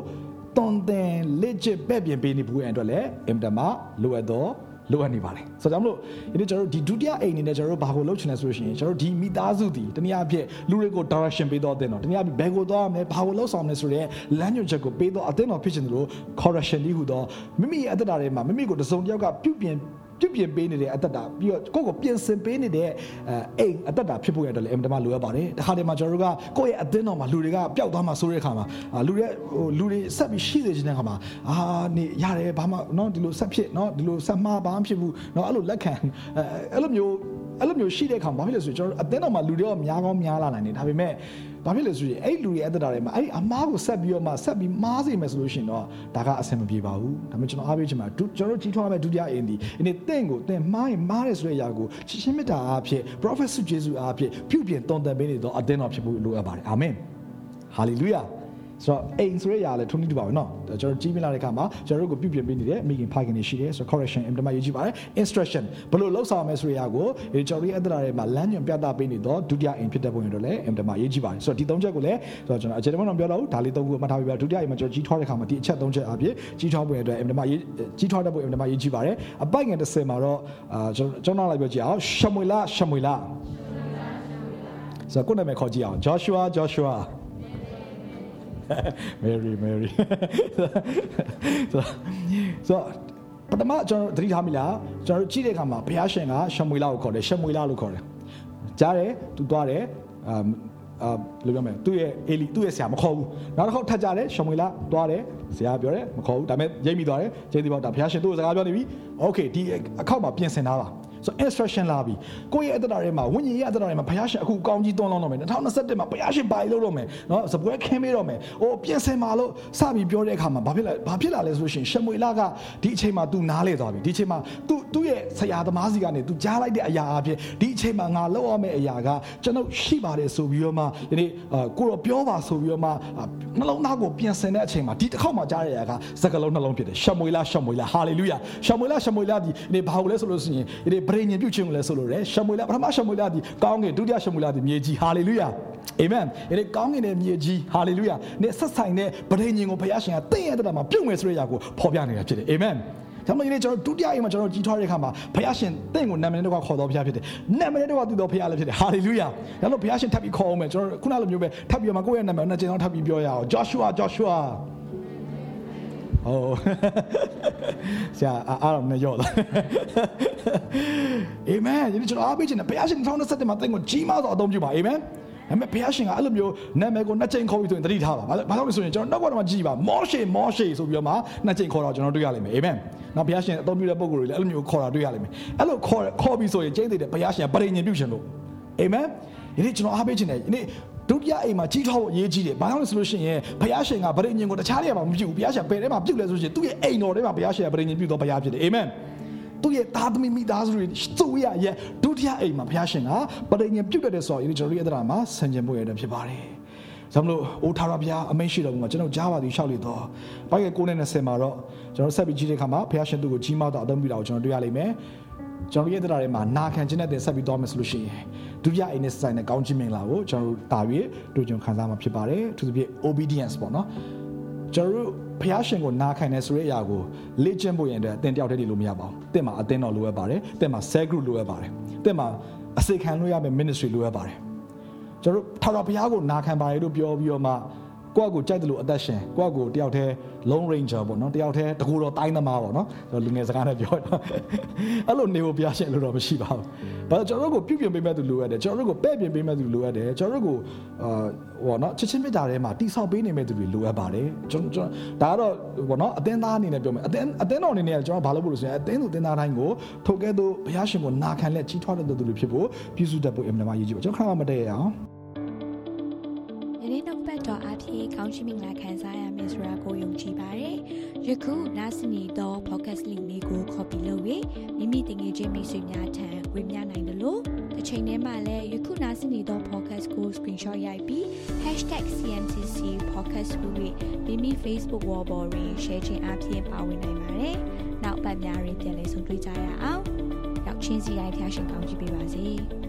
တွန်တင်လက်ချပဲ့ပြင်ပေးနေဘူးရဲ့အတွက်လည်းအင်တမလိုအပ်တော့ လိုအပ်နေပါလေဆိုတော့ကြောင့်မလို့ဒီနေ့ကျွန်တော်တို့ဒီဒုတိယအိမ်အနေနဲ့ကျွန်တော်တို့ဘာကိုလုပ်ချင်လဲဆိုလို့ရှိရင်ကျွန်တော်တို့ဒီမိသားစုဒီတနည်းအားဖြင့်လူတွေကို direction ပေးတော့အသင်းတော်တနည်းအားဖြင့်ဘယ်ကိုသွားမလဲဘာကိုလုပ်ဆောင်မလဲဆိုတဲ့လမ်းညွှန်ချက်ကိုပေးတော့အသင်းတော်ဖြစ်ချင်တယ်လို့ correction ဒီဟူသောမိမိရဲ့အတ္တတွေမှာမိမိကိုတစုံတစ်ယောက်ကပြုပြင် ပြုပြင်ပေးနေတဲ့အတ္တတာပြီးတော့ကိုယ့်ကိုပြင်ဆင်ပေးနေတဲ့အဲအိမ်အတ္တတာဖြစ်ဖို့ရတော့လေအင်မတန်မှလိုအပ်ပါတယ်တခါတည်းမှာကျွန်တော်တို့ကကိုယ့်ရဲ့အသင်းတော်မှာလူတွေကပျောက်သွားမှဆိုတဲ့အခါမှာလူတွေဟိုလူတွေဆက်ပြီးရှိနေခြင်းတဲ့အခါမှာအာနေရတယ်ဘာမှเนาะဒီလိုဆက်ဖြစ်เนาะဒီလိုဆက်မှားဘာမှဖြစ်ဘူးเนาะအဲ့လိုလက်ခံအဲအဲ့လိုမျိုး အဲ့လိုမျိုးရှိတဲ့အခါမှာဘာဖြစ်လဲဆိုရင်ကျွန်တော်အသင်းတော်မှာလူတွေကများကောင်းများလာနိုင်တယ်ဒါပေမဲ့ဘာဖြစ်လဲဆိုရင်အဲ့လူတွေအတ္တတာတွေမှာအဲ့ဒီအမားကိုဆက်ပြီးတော့မှဆက်ပြီးမားစေမယ်ဆိုလို့ရှိရင်တော့ဒါကအဆင်မပြေပါဘူးဒါပေမဲ့ကျွန်တော်အားပေးချင်ပါကျွန်တော်တို့ကြီးထွားမဲ့ဒုတိယအင်းဒီဒီနေ့တင့်ကိုတင့်မားရင်မားတယ်ဆိုတဲ့အရာကိုချစ်ချင်းမေတ္တာအားဖြင့် prophet ဆုကျေးဇူးအားဖြင့်ပြုပြင်တုံ့တက်ပေးနေတော့အသင်းတော်ဖြစ်ဖို့လိုအပ်ပါတယ်အာမင်ဟာလေလုယာ ဆိုတော့အိမ်ဆိုရရလဲထုံးနေတူပါပဲเนาะကျွန်တော်ကြီးပြလာတဲ့အခါမှာကျွန်တော်တို့ကိုပြုပြင်ပေးနေတဲ့မိခင်ဖခင်တွေရှိတယ်ဆိုတော့ correction အင်တမရေးကြည့်ပါတယ် instruction ဘယ်လိုလုပ်ဆောင်မယ်ဆိုရရကိုဒီကျွန်တော်တို့ရဲ့အသက်တာတွေမှာလမ်းညွှန်ပြသပေးနေတော့ဒုတိယအိမ်ဖြစ်တဲ့ပုံရတော့လဲအင်တမရေးကြည့်ပါတယ်ဆိုတော့ဒီသုံးချက်ကိုလည်းဆိုတော့ကျွန်တော်အခြေတမတော့ပြောတော့ဒါလေးသုံးခုမှတ်ထားပြီးပါဒုတိယအိမ်မှာကျွန်တော်ကြီးထွားတဲ့အခါမှာဒီအချက်သုံးချက်အပြည့်ကြီးထွားပုံရအတွက်အင်တမရေးကြီးထွားတဲ့ပုံအင်တမရေးကြည့်ပါတယ်အပိုက်ငယ်30မှာတော့အာကျွန်တော်ကျွန်တော်လိုက်ပြောကြည့်အောင်ရှမွေလာရှမွေလာဆိုတော့ကိုယ်နာမည်ခေါ်ကြည့်အောင် Joshua Joshua Mary Mary ဆိုတော့ပထမကျွန်တော်သတိထားမိလားကျွန်တော်ကြည့်တဲ့အခါမှာဘုရားရှင်ကရှမွေလာကိုခေါ်တယ်ရှမွေလာလို့ခေါ်တယ်ကြားတယ်သူသွားတယ်အာအာလို့ပြောမယ်သူ့ရဲ့အေလီသူ့ရဲ့ဆရာမခေါ်ဘူးနောက်တစ်ခေါက်ထပ်ကြတယ်ရှမွေလာသွားတယ်ဆရာပြောတယ်မခေါ်ဘူးဒါပေမဲ့ရိပ်မိသွားတယ်ကျင်းဒီပေါ့ဒါဘုရားရှင်သူ့ကိုစကားပြောနေပြီโอเคဒီအခောက်မှာပြင်ဆင်ထားပါ ဆို instruction လာပြီကိုယ့်ရဲ့အသက်တာထဲမှာဝိညာဉ်ရဲ့အသက်တာထဲမှာဘုရားရှင်အခုအကောင်းကြီးသွန်းလောင်းတော့မယ်2021မှာဘုရားရှင်ဘာကြီးလုပ်တော့မယ်နော်စပွဲခင်းပေးတော့မယ်အိုးပြင်ဆင်ပါလို့စပြီးပြောတဲ့အခါမှာဘာဖြစ်လဲဘာဖြစ်လာလဲဆိုရှင်ရှမွေလာကဒီအချိန်မှာ तू နားလေသွားပြီဒီအချိန်မှာ तू သူ့ရဲ့ဆရာသမားစီကနေ तू ကြားလိုက်တဲ့အရာအဖြစ်ဒီအချိန်မှာငါလောက်ရမယ့်အရာကကျွန်ုပ်ရှိပါတယ်ဆိုပြီးတော့မှဒီနေ့ကိုတော့ပြောပါဆိုပြီးတော့မှနှလုံးသားကိုပြင်ဆင်တဲ့အချိန်မှာဒီတစ်ခေါက်မှာကြားရတဲ့အရာကစကလုံးနှလုံးဖြစ်တယ်ရှမွေလာရှမွေလာဟာလေလုယာရှမွေလာရှမွေလာဒီနေ့ဘာလို့လဲဆိုလို့ဆိုရင်ဒီဗြိဉ္ဉ်ပြုတ်ခြင်းကိုလဲဆိုလို့ရတယ်ရှမွေလပထမရှမွေလဒီကောင်းကင်ဒုတိယရှမွေလဒီမြေကြီးဟာလေလုယာအာမင်ဒီကောင်းကင်ရဲ့မြေကြီးဟာလေလုယာနဲ့ဆက်ဆိုင်တဲ့ဗြိဉ္ဉ်ကိုဘုရားရှင်ကတင့်ရတဲ့မှာပြုတ်မယ်ဆိုတဲ့အရာကိုဖော်ပြနေတာဖြစ်တယ်အာမင်ဒါမှမဟုတ်ကျွန်တော်ဒုတိယအိမ်မှာကျွန်တော်ကြီးထွားတဲ့အခါမှာဘုရားရှင်တင့်ကိုနာမည်နဲ့တော့ခေါ်တော်ဘုရားဖြစ်တယ်။နာမည်နဲ့တော့သူတော်ဘုရားလည်းဖြစ်တယ်။ဟာလေလုယာ။ဒါလို့ဘုရားရှင်ထပ်ပြီးခေါ်အောင်မယ်ကျွန်တော်ခုနလိုမျိုးပဲထပ်ပြီးမှကိုယ့်ရဲ့နာမည်နဲ့ကျွန်တော်ထပ်ပြီးပြောရအောင်။ Joshua Joshua ဟိုဆရာအားတော့မရော့လားအာမင်ဒီကျွန်တော်အားပေးခြင်းနဲ့ဘုရားရှင်2027မှာတင့်ကိုကြီးမားစွာအသုံးပြုပါအာမင်ဒါပေမဲ့ဘုရားရှင်ကအဲ့လိုမျိုးနာမည်ကိုနှစ်ချိန်ခေါ်ပြီးဆိုရင်တတိထားပါဘာလို့လဲဆိုရင်ကျွန်တော်နောက်ကတော့ကြည့်ပါမောရှေမောရှေဆိုပြီးတော့မှနှစ်ချိန်ခေါ်တော့ကျွန်တော်တွေ့ရလိမ့်မယ်အာမင်နောက်ဘုရားရှင်အသုံးပြုတဲ့ပုံကိုယ်တွေလည်းအဲ့လိုမျိုးခေါ်တာတွေ့ရလိမ့်မယ်အဲ့လိုခေါ်ခေါ်ပြီးဆိုရင်ကျင်းသေးတယ်ဘုရားရှင်ပရိညင်ပြုရှင်လို့အာမင်ဒီနေ့ကျွန်တော်အားပေးခြင်းနဲ့ဒီနေ့ ဒုတိယအိမ်မှာကြီးထွားဖို့အရေးကြီးတယ်။ဘာကြောင့်လဲဆိုလို့ရှိရင်ဘုရားရှင်ကဗရိညင်ကိုတခြားနေရာမှာမပြုဘူး။ဘုရားရှင်ဘယ်ထဲမှာပြုလဲဆိုရှင်သူ့ရဲ့အိမ်တော်ထဲမှာဘုရားရှင်ကဗရိညင်ပြုတော့ဘုရားဖြစ်တယ်။အာမင်။သူ့ရဲ့သားသမီးမိသားစုတွေသူ့ရဲ့ရဲ့ဒုတိယအိမ်မှာဘုရားရှင်ကပရိညင်ပြုတ်တဲ့ဆိုရင်ကျွန်တော်တို့ရဲ့အဒရာမှာဆင်ခြင်ဖို့ရတဲ့ဖြစ်ပါတယ်။ဒါမလို့အိုထာရဘုရားအမိန့်ရှိတော်မူမှာကျွန်တော်ကြားပါသည်ရှောက်လေတော့။ဘာရဲ့9နဲ့20မှာတော့ကျွန်တော်ဆက်ပြီးကြည့်တဲ့အခါမှာဘုရားရှင်သူ့ကိုကြီးမားတော့အသုံးပြုတာကိုကျွန်တော်တွေ့ရလိမ့်မယ်။ ကျွန်တော်ရဲ့တရားတွေမှာနာခံခြင်းနဲ့တင်ဆက်ပြီးသွားမယ်ဆိုလို့ရှိရင်ဒုတိယအိမ်နဲ့ဆိုင်တဲ့ကောင်းချီးမင်္ဂလာကိုကျွန်တော်တို့တာ၍တို့ကြုံခံစားမှာဖြစ်ပါတယ်သူသဖြင့် obedience ပေါ့နော်ကျွန်တော်တို့ဖះရှင်ကိုနာခံတယ်ဆိုတဲ့အရာကိုလေ့ကျင့်ဖို့ရင်အတွက်အတင်တယောက်တည်းနေလို့မရပါဘူး။တင့်မှာအတင်းတော်လိုအပ်ပါတယ်။တင့်မှာ cell group လိုအပ်ပါတယ်။တင့်မှာအစိခံလို့ရမယ့် ministry လိုအပ်ပါတယ်။ကျွန်တော်တို့ထာဝရဘုရားကိုနာခံပါတယ်လို့ပြောပြီးတော့မှ ကိုယ့်ကိုကြိုက်တယ်လို့အသက်ရှင်ကိုယ့်ကိုတယောက်တည်း long ranger ပေါ့နော်တယောက်တည်းတကူတော့တိုင်းသမားပေါ့နော်လူငယ်စကားနဲ့ပြောတော့အဲ့လိုနေဖို့ဘုရားရှင်လို့တော့မရှိပါဘူး။ဘာလို့ကျွန်တော်တို့ကိုပြုပြင်ပေးမဲ့သူလိုအပ်တယ်ကျွန်တော်တို့ကိုပဲ့ပြင်ပေးမဲ့သူလိုအပ်တယ်ကျွန်တော်တို့ကိုအာဟောနော်ချစ်ချင်းမြတ်တာထဲမှာတိဆောက်ပေးနေမဲ့သူတွေလိုအပ်ပါတယ်ကျွန်တော်ဒါကတော့ဟောနော်အသင်းသားအနေနဲ့ပြောမယ်အသင်းအသင်းတော်အနေနဲ့ကျွန်တော်ဘာလုပ်ဖို့လို့ဆိုရင်အသင်းသူအသင်းသားတိုင်းကိုထိုကဲ့သို့ဘုရားရှင်ကိုနာခံလက်ကြီးထွားတဲ့သူတွေဖြစ်ဖို့ပြုစုတတ်ဖို့အမှန်တမ်းရည်ကြည့်ပါကျွန်တော်ခဏမှမတည့်ရအောင်ယ နေ့နောက်ပတ်တော်အဖြစ်ကောင်းချီးမင်္ဂလာခံစားရမယ်ဆိုတာကိုယုံကြည်ပါတယ်။ယခုနားဆင်နေသော podcast link လေးကို copy လုပ်ပြီးမိမိတင်ငယ်ချင်းမိတ်ဆွေများထံဝေမျှနိုင်တယ်လို့တစ်ချိန်တည်းမှာလည်းယခုနားဆင်နေသော podcast ကို screenshot ရိုက်ပြီး #cmcc podcast ကိုမိမိ Facebook wall ပေါ်တွင် share ခြင်းအပြင်ပါဝင်နိုင်ပါတယ်။နောက်ပတ်များရင်ပြန်လည်ဆုံတွေ့ကြရအောင်။ရောက်ချင်းစီတိုင်းဖျားရှင်ကောင်းကြည့်ပေးပါစေ။